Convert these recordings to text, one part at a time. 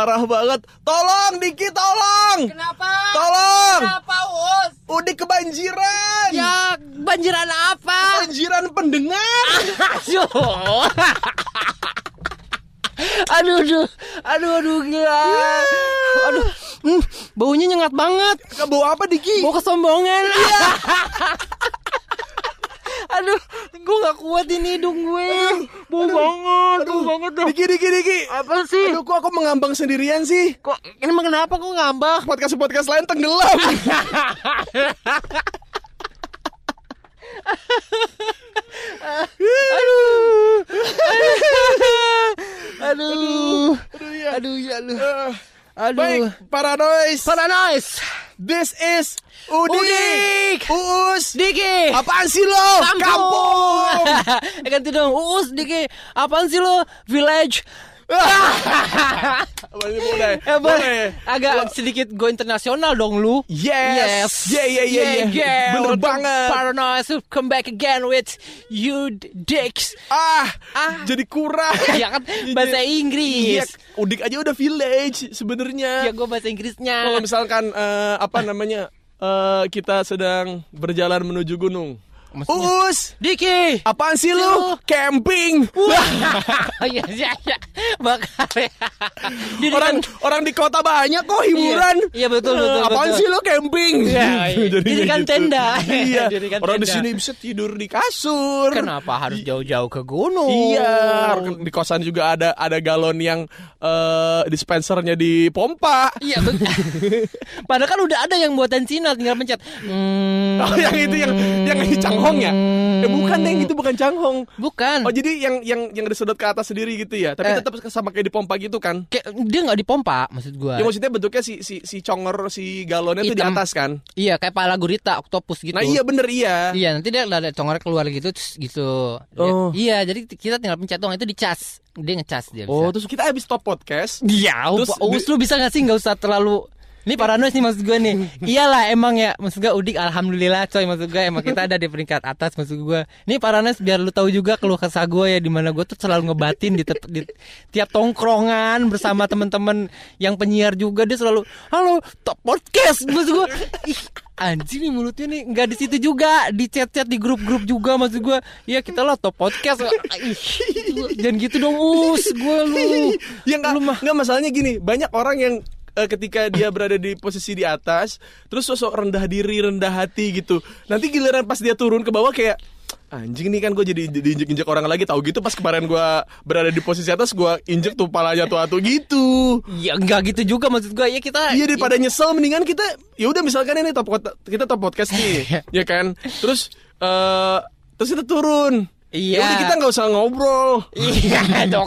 parah banget. Tolong Diki, tolong. Kenapa? Tolong. Kenapa Us? Udah kebanjiran. Ya banjiran apa? Banjiran pendengar. Aduh. aduh, aduh, aduh, aduh, gila. Aduh, hmm, baunya nyengat banget. Bawa apa Diki? Bau kesombongan. aduh, gue gak kuat ini hidung gue. Bau banget, bau banget dah. Diki, Diki, Diki. Apa sih? Aduh, kok aku mengambang sendirian sih? Kok ini emang kenapa kok ngambak? Podcast-podcast lain tenggelam. Aduh. Aduh. Aduh, ya. Aduh, ya lu. Eh, Aduh. Baik, para noise. Paranoid. This is Udik. Udik. Uus. Diki. Apaan sih lo? Kampung. eh ganti dong. Uus Diki. Apaan sih lo? Village. Boleh. Eh, boleh. Agak sedikit go internasional dong lu. Yes. Yeah, yeah, yeah, yeah. Bener Welcome banget. Paranoid to come back again with you dicks. Ah, Ah. jadi kurang. ya kan bahasa Iya, Inggris. Udik aja udah village sebenarnya. Ya gue bahasa Inggrisnya. Kalau misalkan eh, apa namanya? eh, kita sedang berjalan menuju gunung. Maksudnya? Uus, Diki. apaan sih Lu. lu? Camping. Oh iya iya iya. Bakar ya. Diri orang kan- orang di kota banyak kok hiburan. Iya, iya, betul, betul, Apaan betul. sih lo camping? Iya, iya. Jadinya Dirikan gitu. tenda. Iya. Dirikan orang di tenda. sini bisa tidur di kasur. Kenapa harus jauh-jauh ke gunung? Iya, di kosan juga ada ada galon yang eh, dispensernya di pompa. Iya betul. Padahal kan udah ada yang buatan Cina tinggal pencet. Hmm, Oh, yang itu yang yang di Changhong ya? Eh bukan deh, itu bukan Changhong. Bukan. Oh jadi yang yang yang disedot ke atas sendiri gitu ya? Tapi Eh. tetap sama kayak di pompa gitu kan? Kayak dia nggak dipompa maksud gua. Ya maksudnya bentuknya si si si congor si galonnya tuh di atas kan? Iya kayak pala gurita, oktopus gitu. Nah iya bener iya. Iya nanti dia ada congornya keluar gitu terus gitu. Oh. Iya jadi kita tinggal pencet doang itu dicas. Dia ngecas dia bisa. Oh terus kita habis stop podcast. Iya, Terus Terus, lu bisa gak sih nggak usah terlalu ini paranoid nih maksud gue nih. Iyalah emang ya. Maksud gue Udik alhamdulillah coy maksud gue emang kita ada di peringkat atas maksud gue. Ini paranoid biar lu tahu juga keluh kesah gue ya di mana gue tuh selalu ngebatin di, tet- di tiap tongkrongan bersama teman-teman yang penyiar juga. Dia selalu halo top podcast maksud gue. Ih, anjing nih mulutnya nih. Nggak di situ juga di chat-chat di grup-grup juga maksud gue ya kita lah top podcast. Ih, jangan gitu dong us. Gue lu. Ya mah- nggak masalahnya gini banyak orang yang eh, ketika dia berada di posisi di atas terus sosok rendah diri rendah hati gitu. Nanti giliran pas dia turun ke bawah kayak anjing nih kan gue jadi diinjek injek orang lagi. Tahu gitu pas kemarin gue berada di posisi atas gue injek tuh palanya tuh atuh gitu. Ya enggak gitu juga maksud gua. Ya kita Iya daripada nyesel mendingan kita ya udah misalkan ini top kita top podcast nih ya kan? Terus eh terus kita turun Iya. ya udah kita nggak usah ngobrol. Iya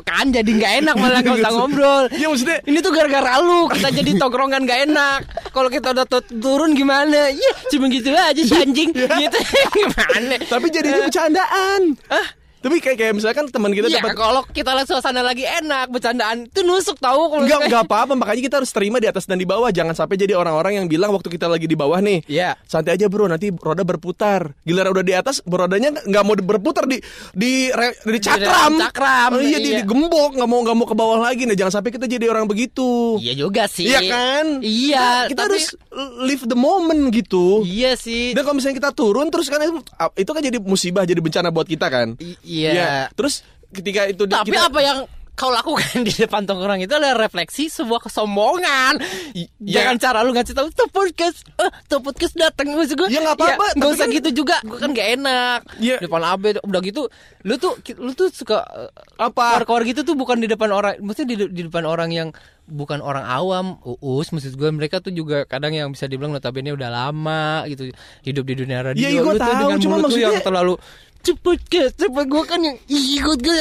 kan jadi nggak enak malah nggak usah ngobrol. Iya maksudnya Ini tuh gara-gara lu kita jadi tongkrongan nggak enak. Kalau kita udah tu- turun gimana? Ya cuma gitu aja si anjing. Gitu gimana? Tapi jadinya bercandaan. Ah, Tapi kayak kayak misalkan teman kita Ya dapat kalau kita lihat suasana lagi enak Bercandaan itu nusuk tahu kalau Enggak, apa-apa, makanya kita harus terima di atas dan di bawah. Jangan sampai jadi orang-orang yang bilang waktu kita lagi di bawah nih. Iya Santai aja bro, nanti roda berputar. Giliran udah di atas, rodanya nggak mau berputar di di re- di cakram. cakram, Oh, iya, di iya. digembok, nggak mau nggak mau ke bawah lagi. Nah, jangan sampai kita jadi orang begitu. Iya juga sih Iya kan? Iya Kita tapi- harus live the moment gitu. Iya sih Dan kalau misalnya kita turun terus kan itu, itu kan jadi musibah, jadi bencana buat kita kan. I- Iya Terus ketika itu di- Tapi kita, apa yang kau lakukan di depan tongkrong itu adalah refleksi sebuah kesombongan. Ya. Jangan cara lu ngasih tahu tuh podcast, eh tuh podcast datang maksud gue. Ya, nggak apa-apa, nggak tapi usah kan- gitu juga. Gue kan gak enak. Ya. Depan AB udah gitu, lu tuh lu tuh suka eh, Apa? Keluar-keluar gitu tuh bukan di depan orang, maksudnya di, di depan orang yang bukan orang awam, uus maksud gue mereka tuh juga kadang yang bisa dibilang notabene udah lama gitu hidup di dunia radio. Iya, iya, gua Lu tuh tahu, dengan cuma mulut lu yang maksudnya- terlalu cepet ke cepet gue kan yang ih gue gue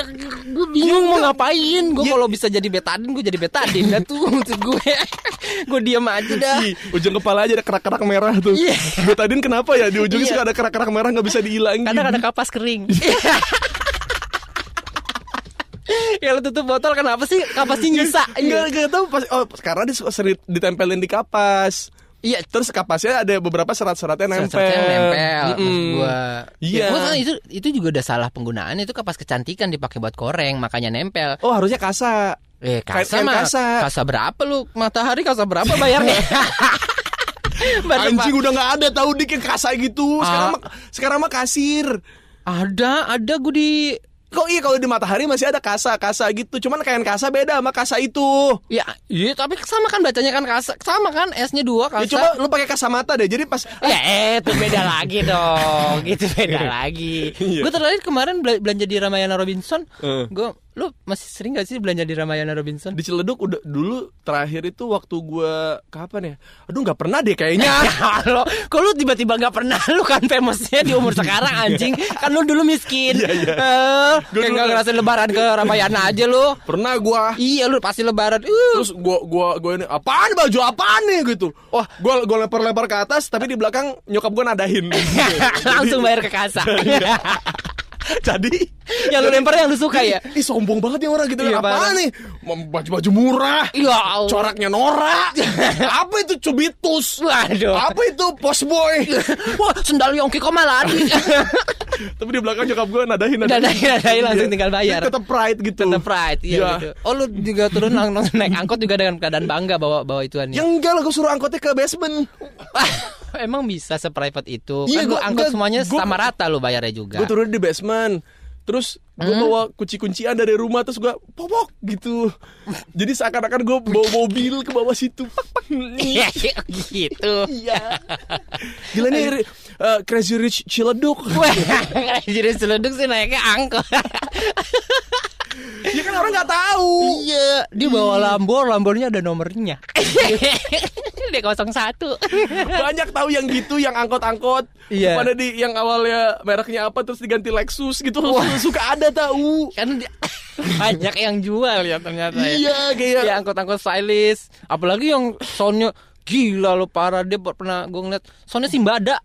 gue bingung mau ngapain gue Ya. kalau bisa jadi betadin gue jadi betadin dah tuh maksud gue gue diam aja dah Ih, ujung kepala aja ada kerak-kerak merah tuh. Iya. Betadin kenapa ya di ujungnya Iya. suka ada kerak-kerak merah nggak bisa dihilangin. kadang ada kapas kering ya lu tutup botol kenapa sih kapasnya nyisa Enggak, enggak tahu pas oh karena dia suka sering ditempelin di kapas. Iya, Terus kapasnya ada beberapa serat-seratnya nempel. Serat-seratnya nempel Mm-mm. gua. Iya. Ya, gua itu itu juga udah salah penggunaan itu kapas kecantikan dipakai buat koreng makanya nempel. Oh harusnya kasa. Eh, kasa kain mah. kasa. Kasa berapa lu? Matahari kasa berapa bayarnya? Anjing udah nggak ada tahu dik yang kasa gitu. Sekarang Ah. mah sekarang mah kasir. Ada, ada gue di Kok iya kalau di matahari masih ada kasa kasa gitu. Cuman kain kasa beda sama kasa itu. Ya, iya tapi sama kan bacanya kan kasa, sama kan S-nya dua Ya kasa. coba lu pakai kacamata deh. Jadi pas Ya, eh, itu beda lagi dong. Gitu beda lagi. Iya. Gue terakhir kemarin bela- belanja di Ramayana Robinson. Eh. Gue, lu masih sering gak sih belanja di Ramayana Robinson? di Ciledug udah dulu terakhir itu waktu gua kapan ya? Aduh nggak pernah deh kayaknya. Halo, kok lu tiba-tiba gak pernah lu kan famousnya di umur sekarang anjing Kan lu dulu miskin Iya, iya. Gua Kayak dulu gak kan- ngerasain lebaran ke Ramayana aja lu pernah gua. Iya lu pasti lebaran uh. Terus gua gua gua ini apaan baju apaan nih gitu. Wah, gua gua lempar-lempar ke atas tapi di belakang nyokap gua nadahin. Langsung bayar ke kasa Jadi Yang lu lempar yang lu suka ya? Ih sombong banget ya orang gitu. Iya, Apaan parah. nih? Baju-baju murah Ya Allah. Coraknya Nora Apa itu Cubitus? Waduh. Apa itu Postboy Wah sendal Yongki kok malah Tapi di belakang nyokap gue nadahin Nadahin, nadahin, langsung tinggal bayar. Tetap pride gitu. Tetap pride iya Iya. gitu. Oh lu juga turun langsung naik angkot juga dengan keadaan bangga bawa bawa ituannya. Yang enggak lah gue suruh angkotnya ke basement Emang bisa seprivate itu? Iya, kan gua- angkot gua- semuanya gua- sama rata lu bayarnya juga. Gue turun di basement Terus gue Hmm? bawa kunci-kuncian dari rumah Terus gue popok gitu Jadi seakan-akan gue bawa mobil ke bawah situ Pak, pak. Iya gitu. Iya Gila nih eh, Crazy Rich Ciledug Wah, jadi seluduk sih naiknya angkot. Ya kan orang gak tahu Iya, dia bawa Lambo, Lambornya ada nomornya. dia 01. banyak tahu yang gitu yang angkot-angkot Iya. pada di yang awalnya mereknya apa terus diganti Lexus gitu suka ada tahu kan dia, banyak yang jual ya ternyata ya. iya kayak ya angkot-angkot stylish apalagi yang soundnya gila lo parah. Dia pernah gue ngeliat. Soundnya Simbada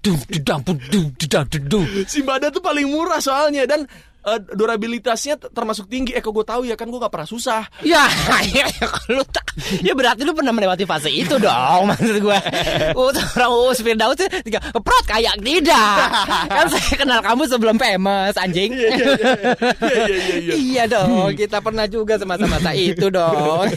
dum dum dum dum dum dum si Bada tuh paling murah soalnya. Dan eh, durabilitasnya termasuk tinggi. Eh kok gue tahu ya kan gue gak pernah susah. Ya ya kalau tak ya berarti lu pernah melewati fase itu dong maksud gue oh orang us Firdaus sih tiga keprot kayak tidak. Kan saya kenal kamu sebelum famous anjing. Iya, iya, iya, iya, dong, kita pernah juga semasa-masa itu dong.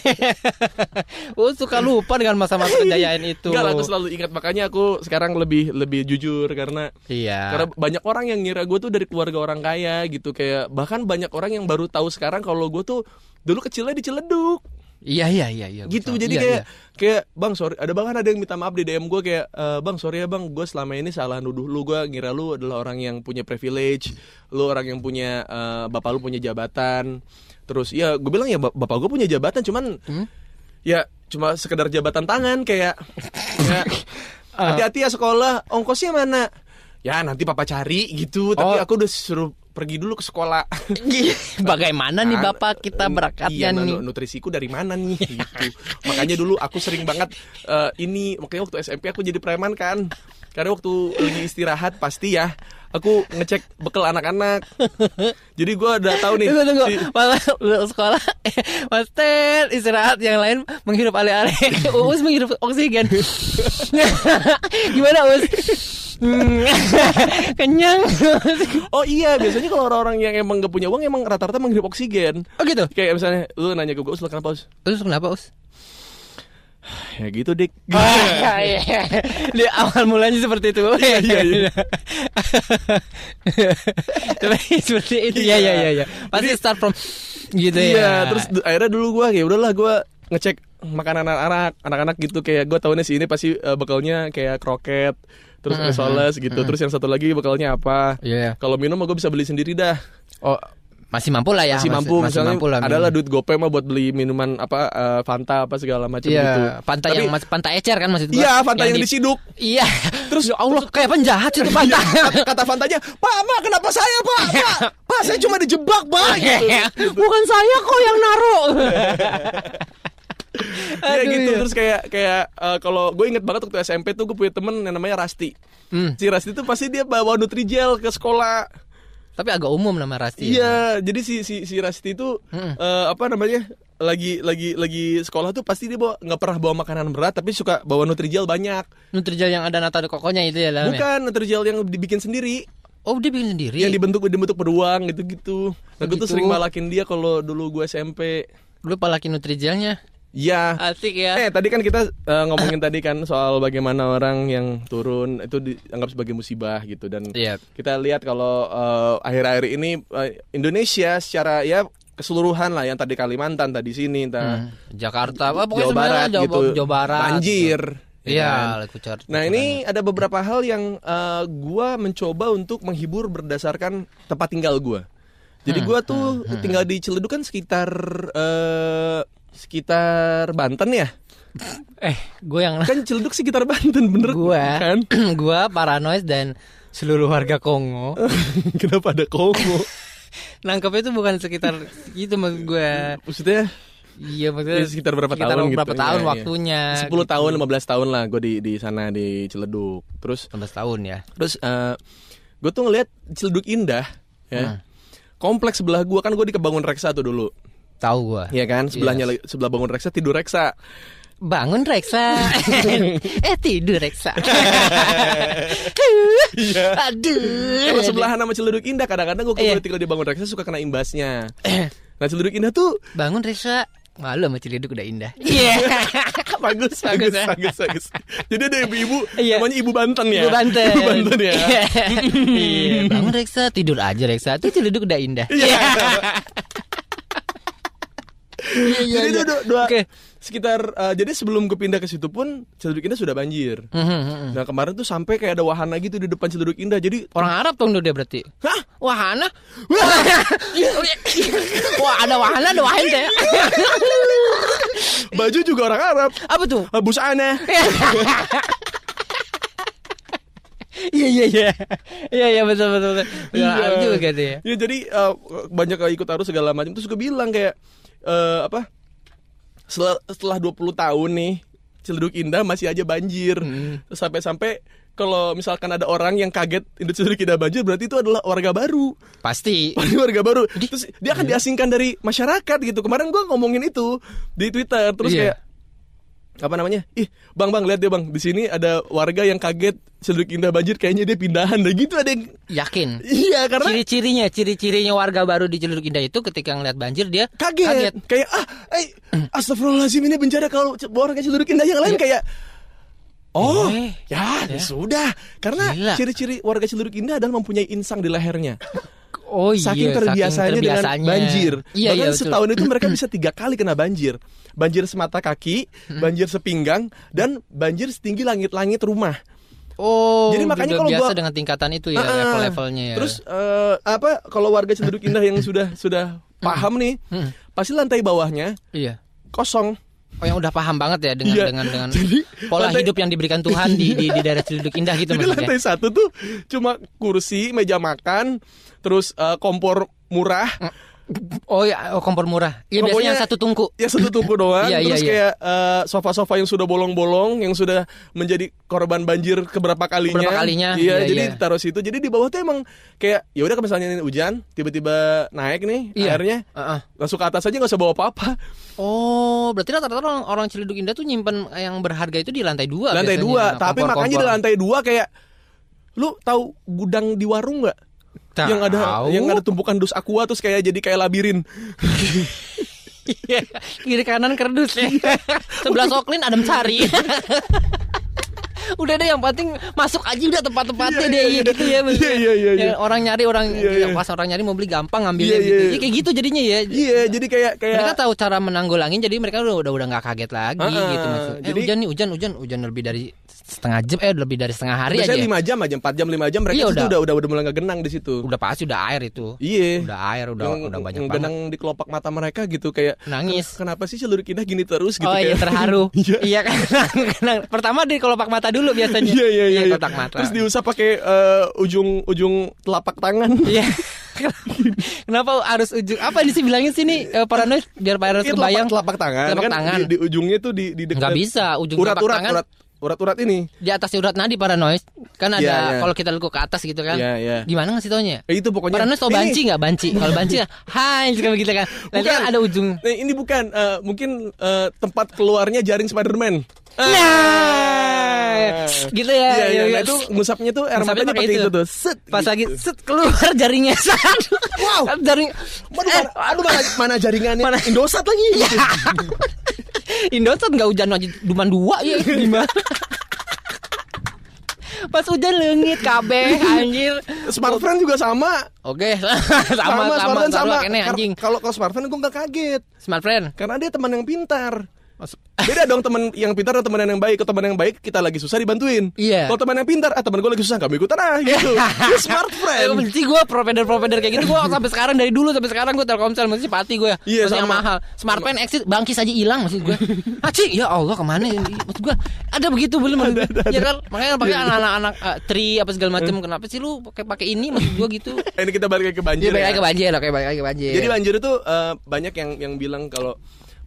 oh suka lupa dengan masa-masa kejayaan itu. Lah, aku selalu ingat. Makanya aku sekarang lebih lebih jujur karena Iya. karena banyak orang yang ngira gue tuh dari keluarga orang kaya gitu kayak bahkan banyak orang yang baru tahu sekarang kalau gue tuh dulu kecilnya di Ciledug Iya iya iya iya. gitu jadi Iya, kayak iya. kayak bang sorry ada bahkan ada yang minta maaf di DM gue kayak "Eh, bang sorry ya bang gue selama ini salah nuduh lu gue ngira lu adalah orang yang punya privilege lu orang yang punya eh, bapak lu punya jabatan terus ya gue bilang ya bap- bapak gue punya jabatan cuman Hmm? ya cuma sekedar jabatan tangan kayak ya, Ah. hati-hati ya sekolah ongkosnya mana ya nanti papa cari gitu tapi Oh. aku udah suruh pergi dulu ke sekolah Bagaimana nih Kan, Bapak kita eh, berakatnya iya, nih? nu- nutrisiku dari mana nih gitu. Makanya dulu aku sering banget eh, ini makanya waktu SMP aku jadi preman kan. Karena waktu lagi istirahat pasti ya aku ngecek bekal anak-anak. Jadi gua udah tahu nih. Tunggu tunggu, si- Malah sekolah Mas Ted istirahat yang lain menghirup alih-alih Uus menghirup oksigen Gimana Uus? Hmm, Kenyang oh iya, biasanya kalau orang-orang yang emang gak punya uang emang rata-rata menghirup oksigen. Oh gitu? Kayak misalnya lu nanya ke gue, "Us, kenapa Us?" Terus kenapa Us? Ya gitu, Dik. Ah, iya. Di awal mulanya seperti itu. Iya, iya, iya. Tapi seperti itu. Iya, iya, iya, iya. Pasti start from gitu ya. Iya, terus du- akhirnya dulu gua kayak udahlah gua ngecek makanan anak-anak, anak-anak gitu kayak gua tahunya sih ini pasti eh, bekalnya kayak kroket, terus Mhm, risoles gitu. Terus yang satu lagi bekalnya apa? Iya. Kalau minum gue bisa beli sendiri dah. Oh, masih mampu lah ya. masih mampu masih misalnya mampu lah. adalah duit gopay mah buat beli minuman apa eh, Fanta apa segala macam Iya, gitu. pantai Tapi- yang mas, pantai ecer kan maksud. Iya, Fanta yang, di- disiduk. Iya. Terus ya Allah kayak penjahat itu Iya, pantai. kata, Fantanya, "Pak, Mak, kenapa saya, Pak? Pak, Pak, saya cuma dijebak, Pak." Gitu. Bukan saya kok yang naruh. Ya Aduh, gitu iya. terus kayak kayak eh, kalau gue inget banget waktu SMP tuh gue punya temen yang namanya Rasti. Hmm. Si Rasti tuh pasti dia bawa Nutrijel ke sekolah. Tapi agak umum nama Rasti. ya. Iya, jadi si si si Rasti itu Mm-mm. eh, apa namanya? lagi lagi lagi sekolah tuh pasti dia bawa nggak pernah bawa makanan berat tapi suka bawa nutrijel banyak. Nutrijel yang ada nata kokonya itu ya dalamnya. Bukan nutrijel yang dibikin sendiri. Oh, dia bikin sendiri. Yang dibentuk dibentuk beruang gitu-gitu. Nah, gue tuh gitu. sering balakin dia kalau dulu gue SMP. Lu palakin nutrijelnya. Ya. Asik ya. Eh tadi kan kita eh, ngomongin tadi kan soal bagaimana orang yang turun itu dianggap sebagai musibah gitu dan Iya. kita lihat kalau eh, akhir-akhir ini eh, Indonesia secara ya keseluruhan lah yang tadi Kalimantan tadi sini entah Hmm, Jakarta, apa pokoknya Jawa Barat Jawa, gitu Jawa Barat. banjir ya Iya, kan? kucar. Nah ini ada beberapa hal yang eh, gua mencoba untuk menghibur berdasarkan tempat tinggal gua. Jadi Hmm, gua tuh tinggal di Ciledug kan sekitar eh, sekitar Banten ya. eh, gue yang Kan Ciledug sekitar Banten bener gua kan? gua paranoid dan seluruh warga Kongo Kenapa ada Kongo? nangkepnya itu bukan sekitar itu maksud gua. Maksudnya Iya maksudnya Ya, sekitar berapa sekitar tahun gitu, berapa tahun iya, iya. waktunya? 10 tahun 15 tahun lah gue di di sana di Ciledug. Terus 15 tahun ya. terus gue tuh ngeliat Ciledug indah ya. Hmm. Kompleks sebelah gua kan gue di Kebangun Reksa tuh dulu. Tahu gua. Iya kan? Sebelahnya lagi- sebelah Bangun Reksa tidur Reksa. Bangun Reksa. eh tidur Reksa. Aduh. Kalau sebelahan sama Ciledug Indah kadang-kadang gue Iya. kalau tinggal di Bangun Reksa suka kena imbasnya. Nah Ciledug Indah tuh Bangun Reksa. Malu sama Ciledug udah indah. Iya. bagus, Bagus, bagus, ya? bagus, bagus. Jadi ada ibu-ibu Iya. namanya Ibu Banten ya. Ibu Banten. Ibu Banten ya. Iya. Iya, Bangun Reksa, tidur aja Reksa. Tuh Ciledug udah indah. Iya. Jadi itu dua, dua- Oke. sekitar eh, jadi sebelum gue pindah ke situ pun Ciledug Indah sudah banjir. Mhm, mhm. Nah kemarin tuh sampai kayak ada wahana gitu di depan Ciledug Indah. Jadi Orang Arab dong dia berarti. hah Wahana? Wah, ada wahana, ada wahan teh. baju juga orang Arab. Apa tuh? Ah, Busana. Iya iya iya. Iya iya betul betul betul. Iya juga gitu ya. Ya jadi eh, banyak ikut arus segala macam. Terus gue bilang kayak eh, apa? Setelah setelah 20 tahun nih Ciledug Indah masih aja banjir. Hmm. Sampai-sampai kalau misalkan ada orang yang kaget Ciledug Indah banjir berarti itu adalah warga baru. Pasti. Pasti warga baru. Terus dia akan Iya. diasingkan dari masyarakat gitu. Kemarin gua ngomongin itu di Twitter. Terus Iya. kayak apa namanya? Ih, Bang, Bang, lihat deh, Bang. Di sini ada warga yang kaget Ciledug Indah banjir kayaknya dia pindahan. Nah, gitu ada yang Yakin. Iya, karena Ciri-cirinya, ciri-cirinya warga baru di Ciledug Indah itu ketika ngeliat banjir dia kaget. Kayak ah, eh astagfirullahalazim ini bencana kalau warga Ciledug Indah yang lain kayak Oh, Eh, ya, ya sudah. Karena ciri-ciri warga Ciledug Indah adalah mempunyai insang di lehernya. Oh iya, saking terbiasanya dengan terbiasanya. banjir. Iya Bahkan iya betul. setahun itu mereka bisa tiga kali kena banjir. Banjir semata kaki, banjir sepinggang, dan banjir setinggi langit-langit rumah. Oh, Jadi makanya kalau biasa gua- dengan tingkatan itu ya ah. level-levelnya ya. Terus eh, apa? Kalau warga Ciledug Indah yang sudah sudah paham nih, pasti lantai bawahnya iya. kosong. Oh yang udah paham banget ya dengan Iya. dengan dengan Jadi, pola lantai- hidup yang diberikan Tuhan di di, di daerah Ciledug Indah gitu Jadi maksudnya. lantai satu tuh cuma kursi, meja makan, terus eh, kompor murah. Oh ya, oh, kompor murah. Iya biasanya yang satu tungku. Ya satu tungku doang, Iya, iya, terus iya. kayak eh, sofa-sofa yang sudah bolong-bolong, yang sudah menjadi korban banjir keberapa kalinya. Keberapa kalinya, Iya, iya, jadi iya. ditaruh situ. Jadi di bawah tuh emang kayak ya udah kalau misalnya ini hujan, tiba-tiba naik nih Iya. airnya, Heeh. langsung ke atas aja nggak usah bawa apa-apa. Oh, berarti rata-rata orang, orang Ciledug Indah tuh nyimpen yang berharga itu di lantai dua. lantai biasanya, dua, tapi kompor-kompor. makanya di lantai dua kayak lu tahu gudang di warung nggak? Tahu. Yang ada yang ada tumpukan dus aqua terus kayak jadi kayak labirin. Iya, kiri kanan kerdus ya. Sebelah Soklin Adam Sari. udah deh yang penting masuk aja udah tempat-tempatnya Iya, deh iya, iya. gitu ya maksudnya. Iya, iya, iya, Yang iya. orang nyari orang Iya, iya. pas orang nyari mau beli gampang ngambilnya Iya, gitu. iya. Ya, kayak gitu jadinya ya. Iya, jadi kayak kayak Mereka tahu cara menanggulangin jadi mereka udah udah udah nggak kaget lagi Ah, gitu maksudnya. Eh, jadi- hujan nih hujan hujan hujan lebih dari setengah jam eh lebih dari setengah hari biasanya aja. lima jam aja, 4 jam, 5 jam mereka Iya, udah. udah udah udah mulai ngegenang di situ. Udah pasti udah air itu. Iya. Udah air udah Yang- udah banyak banget. genang di kelopak mata mereka gitu kayak Nangis. Kenapa sih seluruh kita gini terus gitu oh iya kayak terharu. Iya. iya kan. Pertama di kelopak mata dulu biasanya. Iya iya iya. iya. kotak mata. Terus diusap pakai eh, ujung ujung telapak tangan. Iya. Kenapa harus ujung apa ini sih bilangin sini eh, paranoid biar Iya, kebayang. telapak, telapak tangan Telapak kan tangan. Di, di ujungnya tuh di di dekat Nggak bisa ujung urat telapak urat tangan. urat urat-urat ini. Di atasnya urat nadi paranoid kan ada Iya, iya. kalau kita lekuk ke atas gitu kan. Iya, iya. Gimana ngasih taunya? Eh, itu pokoknya. Paranoid tau banci nggak banci? Kalau banci hai suka begitu kan. Nanti Bukan. kan ada ujung. Nah, ini bukan eh, mungkin eh, tempat keluarnya jaring Spiderman. Nah, gitu ya. Iya, iya, iya, nah, iya. itu ngusapnya tuh air matanya pakai itu. itu tuh. Set. Pas gitu. lagi set keluar jaringnya. Wow. Jaring Aduh, Eh, mana, aduh mana, mana jaringannya? Mana? Indosat lagi. Ya. Indosat nggak hujan aja cuma dua ya gimana? Pas hujan leungit kabeh anjir. Smartphone juga sama. Oke, sama sama sama sama. Kene anjing. Kalau kalau smartphone gue nggak kaget. Smartphone. Karena dia teman yang pintar. Beda dong teman yang pintar dan teman yang baik. Kalau teman yang baik kita lagi susah dibantuin. Iya. Kalau teman yang pintar, ah teman gue lagi susah, kami ikutan ah gitu. Dia Eh, smartphone. benci gue provider-provider kayak gitu gue sampai sekarang dari dulu sampai sekarang gue Telkomsel masih pati gue Iya, masih yang sama. mahal smartphone exit bangkis aja hilang maksud gue Aci ya Allah ke mana maksud gue ada begitu belum maksud gue ya kan makanya pakai Iya, anak-anak uh, tri apa segala macam kenapa sih lu pakai pakai ini maksud gue gitu Eh, Ini kita balik lagi ke banjir. Iya balik ya. lagi ke banjir oke balik lagi ke banjir Jadi banjir itu eh, banyak yang yang bilang kalau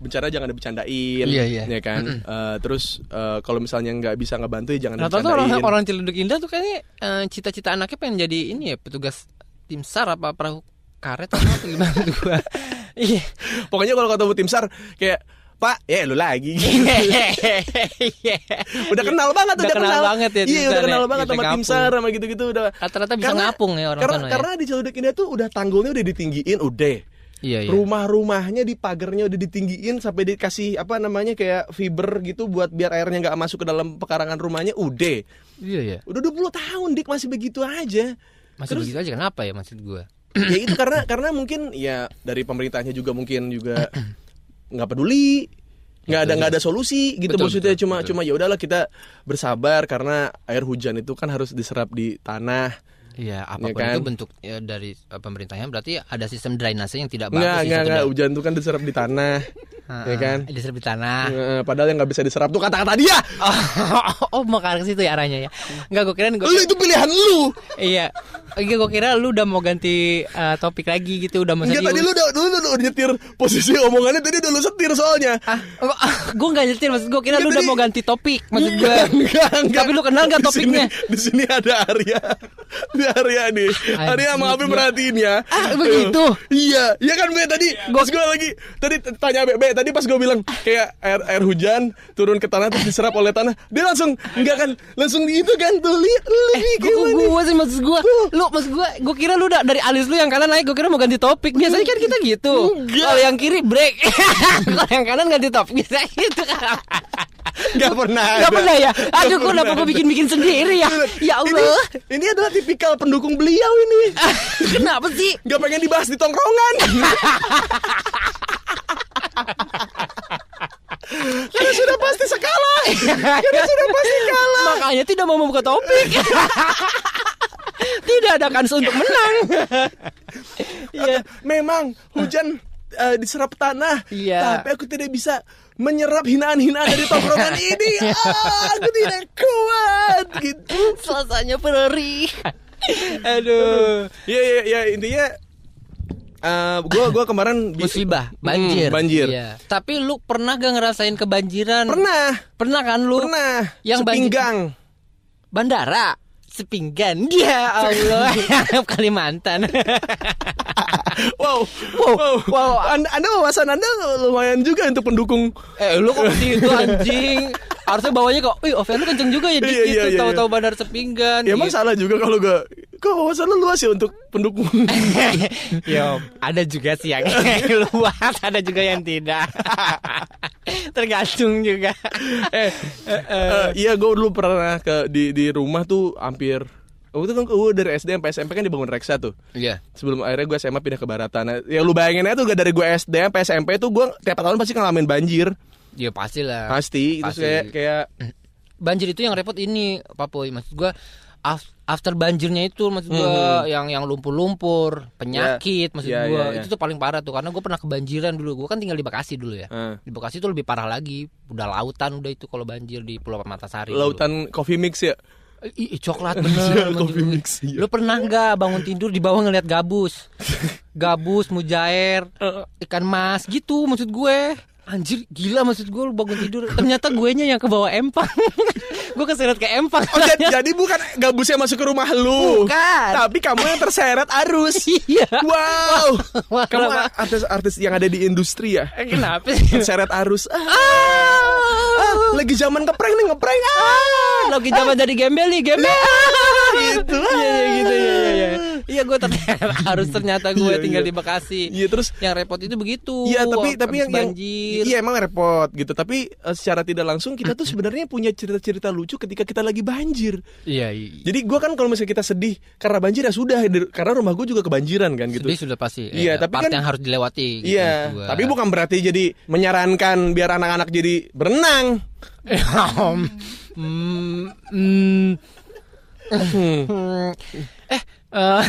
bencana jangan dibercandain, Iya, iya. ya kan. Eh, terus eh, kalau misalnya nggak bisa ngebantu ya jangan Rata-rata orang dibercandain. orang Ciledug Indah tuh kayaknya eh, cita-cita anaknya pengen jadi ini ya petugas tim SAR apa perahu karet atau apa gimana tuh gue iya Pokoknya kalau ketemu tim sar kayak Pak, ya lu lagi. udah kenal banget, Udah kenal banget ya, Iya, udah kenal ya. banget sama tim sar sama gitu-gitu udah. Rata-rata bisa ngapung ya orang karena, sana ya. Karena di Ciledug Indah tuh udah tanggulnya udah ditinggiin, udah. Iya iya Rumah-rumahnya di pagarnya udah ditinggiin sampai dikasih apa namanya kayak fiber gitu buat biar airnya nggak masuk ke dalam pekarangan rumahnya, udah. iya iya Udah 20 tahun Dik masih begitu aja. masih Terus- begitu aja kenapa ya maksud gue ya itu karena karena mungkin ya dari pemerintahnya juga mungkin juga nggak peduli nggak ada nggak ada solusi gitu Betul, maksudnya betul, cuma betul. cuma ya udahlah kita bersabar karena air hujan itu kan harus diserap di tanah Iya, apa pun kan? itu bentuk ya, dari eh, pemerintahnya berarti ada sistem drainase yang tidak bagus nggak di nggak situ nggak dah. hujan itu kan diserap di tanah ya kan di serbi tanah. Padahal yang nggak bisa diserap tuh kata-kata dia Oh, oh, mau ke situ ya arahnya ya. Enggak gue kira gue lu itu pilihan lu Iya. Iya gue kira lu udah mau ganti eh, topik lagi gitu, udah mau Enggak tadi lu udah, lu udah, udah nyetir posisi omongannya tadi udah lu setir soalnya Ah, gue nggak nyetir maksud gue kira Enggak, lu udah tadi- mau ganti topik maksud gue. Enggak, enggak. Tapi lu kenal nggak Di topiknya? sini- Di sini ada Arya. Di Arya nih. Arya Abi perhatiin ya. Ah, begitu? Iya, iya kan Be tadi. Pas gue lagi tadi tanya Be, Be, tadi pas gue bilang kayak air air hujan turun ke tanah terus diserap oleh tanah. Dia langsung enggak kan, langsung gitu kan tuh lihat lu nih Gue sih maksud gue Lu maksud gue Gue kira lu udah dari alis lu yang kanan naik Gue kira mau ganti topik Biasanya kan kita gitu. Kalau yang kiri break Kalau yang kanan ganti topik Biasanya gitu Enggak pernah. Gak pernah ya Aduh kenapa pernah gue bikin-bikin sendiri ya Ya Ini, Allah ini adalah tipikal pendukung beliau ini. Kenapa sih Gak pengen dibahas di tongkrongan. Karena sudah pasti sekalah. Karena sudah pasti kalah. Makanya tidak mau membuka topik Tidak ada kans untuk menang Iya Memang hujan eh, diserap tanah. Iya. Tapi aku tidak bisa menyerap hinaan-hinaan dari tongkrongan ini. Ah, aku tidak kuat gitu. Suasananya perih Aduh. Iya iya iya intinya eh gua gua kemarin Musibah Hmm, Banjir. banjir. Iya. Tapi lu pernah gak ngerasain kebanjiran? Pernah, Pernah kan lu? Pernah. Yang banjir- Sepinggang. Bandara? Sepinggan. Ya Allah. Kalimantan. Wow, Wow, wow, wow. Anda, anda wawasan Anda lumayan juga untuk pendukung. Eh lu kok begitu anjing Harusnya bawanya kok Wih Oven lu kenceng juga ya Dik Iya, iya, gitu. iya, Tahu-tahu bandara Sepinggan Ya emang gitu. salah juga kalau gak Kok wawasan lu luas ya untuk pendukung. Ya ada juga sih yang luas Ada juga yang tidak. Tergantung juga. Eh, eh, Iya gue dulu pernah ke di, di rumah tuh hampir Waktu itu kan gue dari SD sampai SMP kan dibangun Reksa tuh. Iya. Sebelum akhirnya gue SMA pindah ke Baratan. Nah, Ya lu bayangin aja tuh gak dari gue SD sampai SMP tuh gue tiap tahun pasti ngalamin banjir Ya pasti lah Pasti, Pasti. kayak, kayak banjir itu yang repot ini Papoy maksud gua af- after banjirnya itu maksud gua yang yang lumpur-lumpur penyakit maksud Hmm. Ya, gua. ya, ya. itu tuh paling parah tuh karena gua pernah kebanjiran dulu. Gua kan tinggal di Bekasi dulu ya. Eh, di Bekasi tuh lebih parah lagi. Udah lautan udah itu kalau banjir di Pulau Matasari dulu. Lautan coffee mix ya? Ih, ih, coklat bener maksud coffee mix, iya. lu pernah nggak bangun tidur di bawah ngeliat gabus? Gabus mujair ikan mas gitu maksud gue anjir gila maksud gue lu bangun tidur ternyata gue nya yang ke bawah empang Gue keseret ke empang. Oh, jadi, jadi bukan gabusnya masuk ke rumah lu. Bukan. Tapi kamu yang terseret arus. Iya. Wow. Wah, kamu kenapa? artis-artis yang ada di industri ya. Eh, Kenapa sih? Terseret arus. Ah, Ah, lagi zaman ngeprank nih ngeprank. Ah. lagi zaman jadi gembel nih, gembel. Gitu. Iya, iya, gitu, iya, iya, iya. Iya, gue ternyata harus ternyata gue Iya, tinggal iya. di Bekasi. Iya terus Yang repot itu begitu. Iya tapi tapi yang, yang banjir. iya emang repot gitu tapi eh, secara tidak langsung kita tuh sebenarnya punya cerita-cerita lucu ketika kita lagi banjir. Iya, iya. Jadi gua kan kalau misalnya kita sedih karena banjir ya sudah karena rumah gua juga kebanjiran kan gitu. Sedih sudah pasti. Iya, Eh, tapi part kan- yang harus dilewati. gitu, Iya, gua. tapi bukan berarti jadi menyarankan biar anak-anak jadi berenang. Hmm, hmm, hmm. Eh, eh,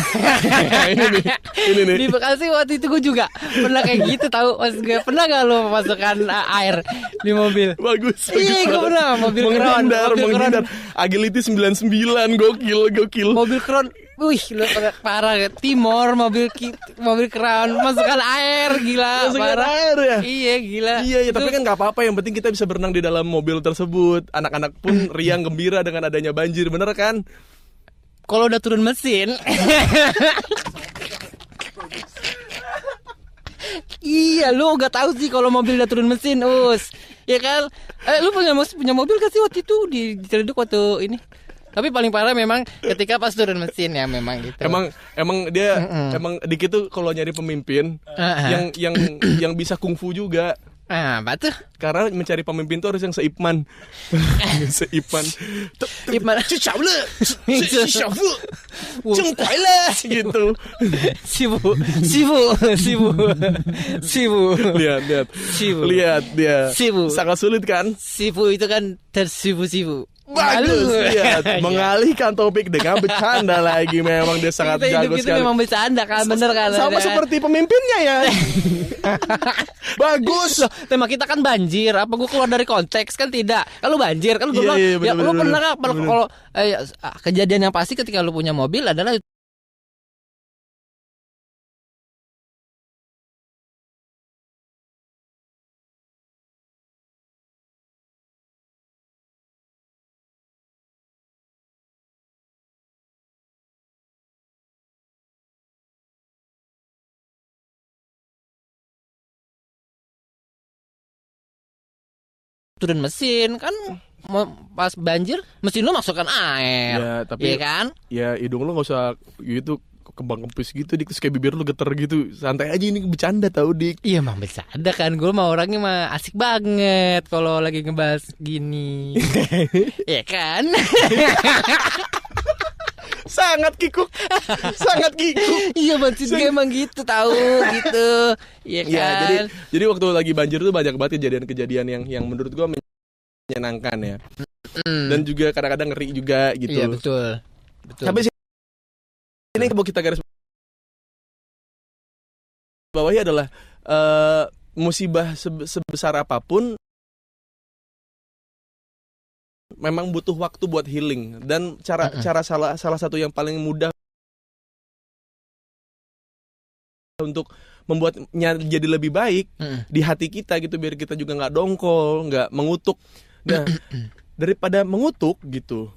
ini nih, ini nih. di Bekasi waktu itu gue juga pernah kayak gitu tahu mas gue pernah gak lo memasukkan uh, air di mobil Bagus. Iya, banget. pernah, mobil menghindar, mobil keren. menghindar. Agility 99 gokil, gokil. mobil kron wih pada- parah ya Timor mobil ki, mobil kran masukkan air gila Masukkan parah air ya? iya gila Iya, ya, tapi kan nggak apa-apa. Yang penting kita bisa berenang di dalam mobil tersebut. Anak-anak pun riang gembira dengan adanya banjir, bener kan? Kalau udah turun mesin Iya, lu gak tahu sih kalau mobil udah turun mesin, us. Ya kan? Eh, lu punya punya mobil gak sih waktu itu di, di Ciledug waktu ini? Tapi paling parah memang ketika pas turun mesin ya memang gitu. Emang emang dia emang dikit tuh kalau nyari pemimpin Ah, ah. yang yang yang bisa kungfu juga. Ah, apa tuh? Karena mencari pemimpin tuh harus yang seipman. seipman. Ipman. le. gitu. Sibu, sibu, sibu, sibu. Lihat, lihat. Sibu. Lihat dia. Sibu. Sangat sulit kan? Sibu itu kan tersibu-sibu. Bagus. Iya. Mengalihkan topik dengan bercanda lagi. Memang dia sangat Kita jago sekali. memang bercanda kan, bener kan? Sama Ada. seperti pemimpinnya ya. Bagus. Loh, tema kita kan banjir. Apa gue keluar dari konteks kan tidak? Kalau banjir kan gue Iya, bilang, iya, ya bener, lu bener, pernah bener. kalau Bener. eh, ah, kejadian yang pasti ketika lu punya mobil adalah turun mesin kan pas banjir mesin lu masukkan air. Ya, tapi- Iya kan? Ya hidung lu gak usah gitu kembang kempis gitu dik terus kayak bibir lu geter gitu. Santai aja ini bercanda tau dik. Iya emang bercanda kan. Gue mah orangnya mah asik banget Kalau lagi ngebahas gini. Iya kan sangat kikuk. Sangat kikuk. Iya maksud gue emang gitu tahu gitu. Iya kan? ya jadi jadi waktu lagi banjir tuh banyak banget kejadian-kejadian yang yang menurut gua menyenangkan ya. Mm. dan juga kadang-kadang ngeri juga gitu. Iya betul. Betul. Sini ini mau kita garis bawahi adalah eh, musibah sebe- sebesar apa pun memang butuh waktu buat healing dan cara Mm-mm. cara salah salah satu yang paling mudah untuk membuatnya jadi lebih baik Mm-mm. di hati kita gitu biar kita juga nggak dongkol nggak mengutuk nah daripada mengutuk gitu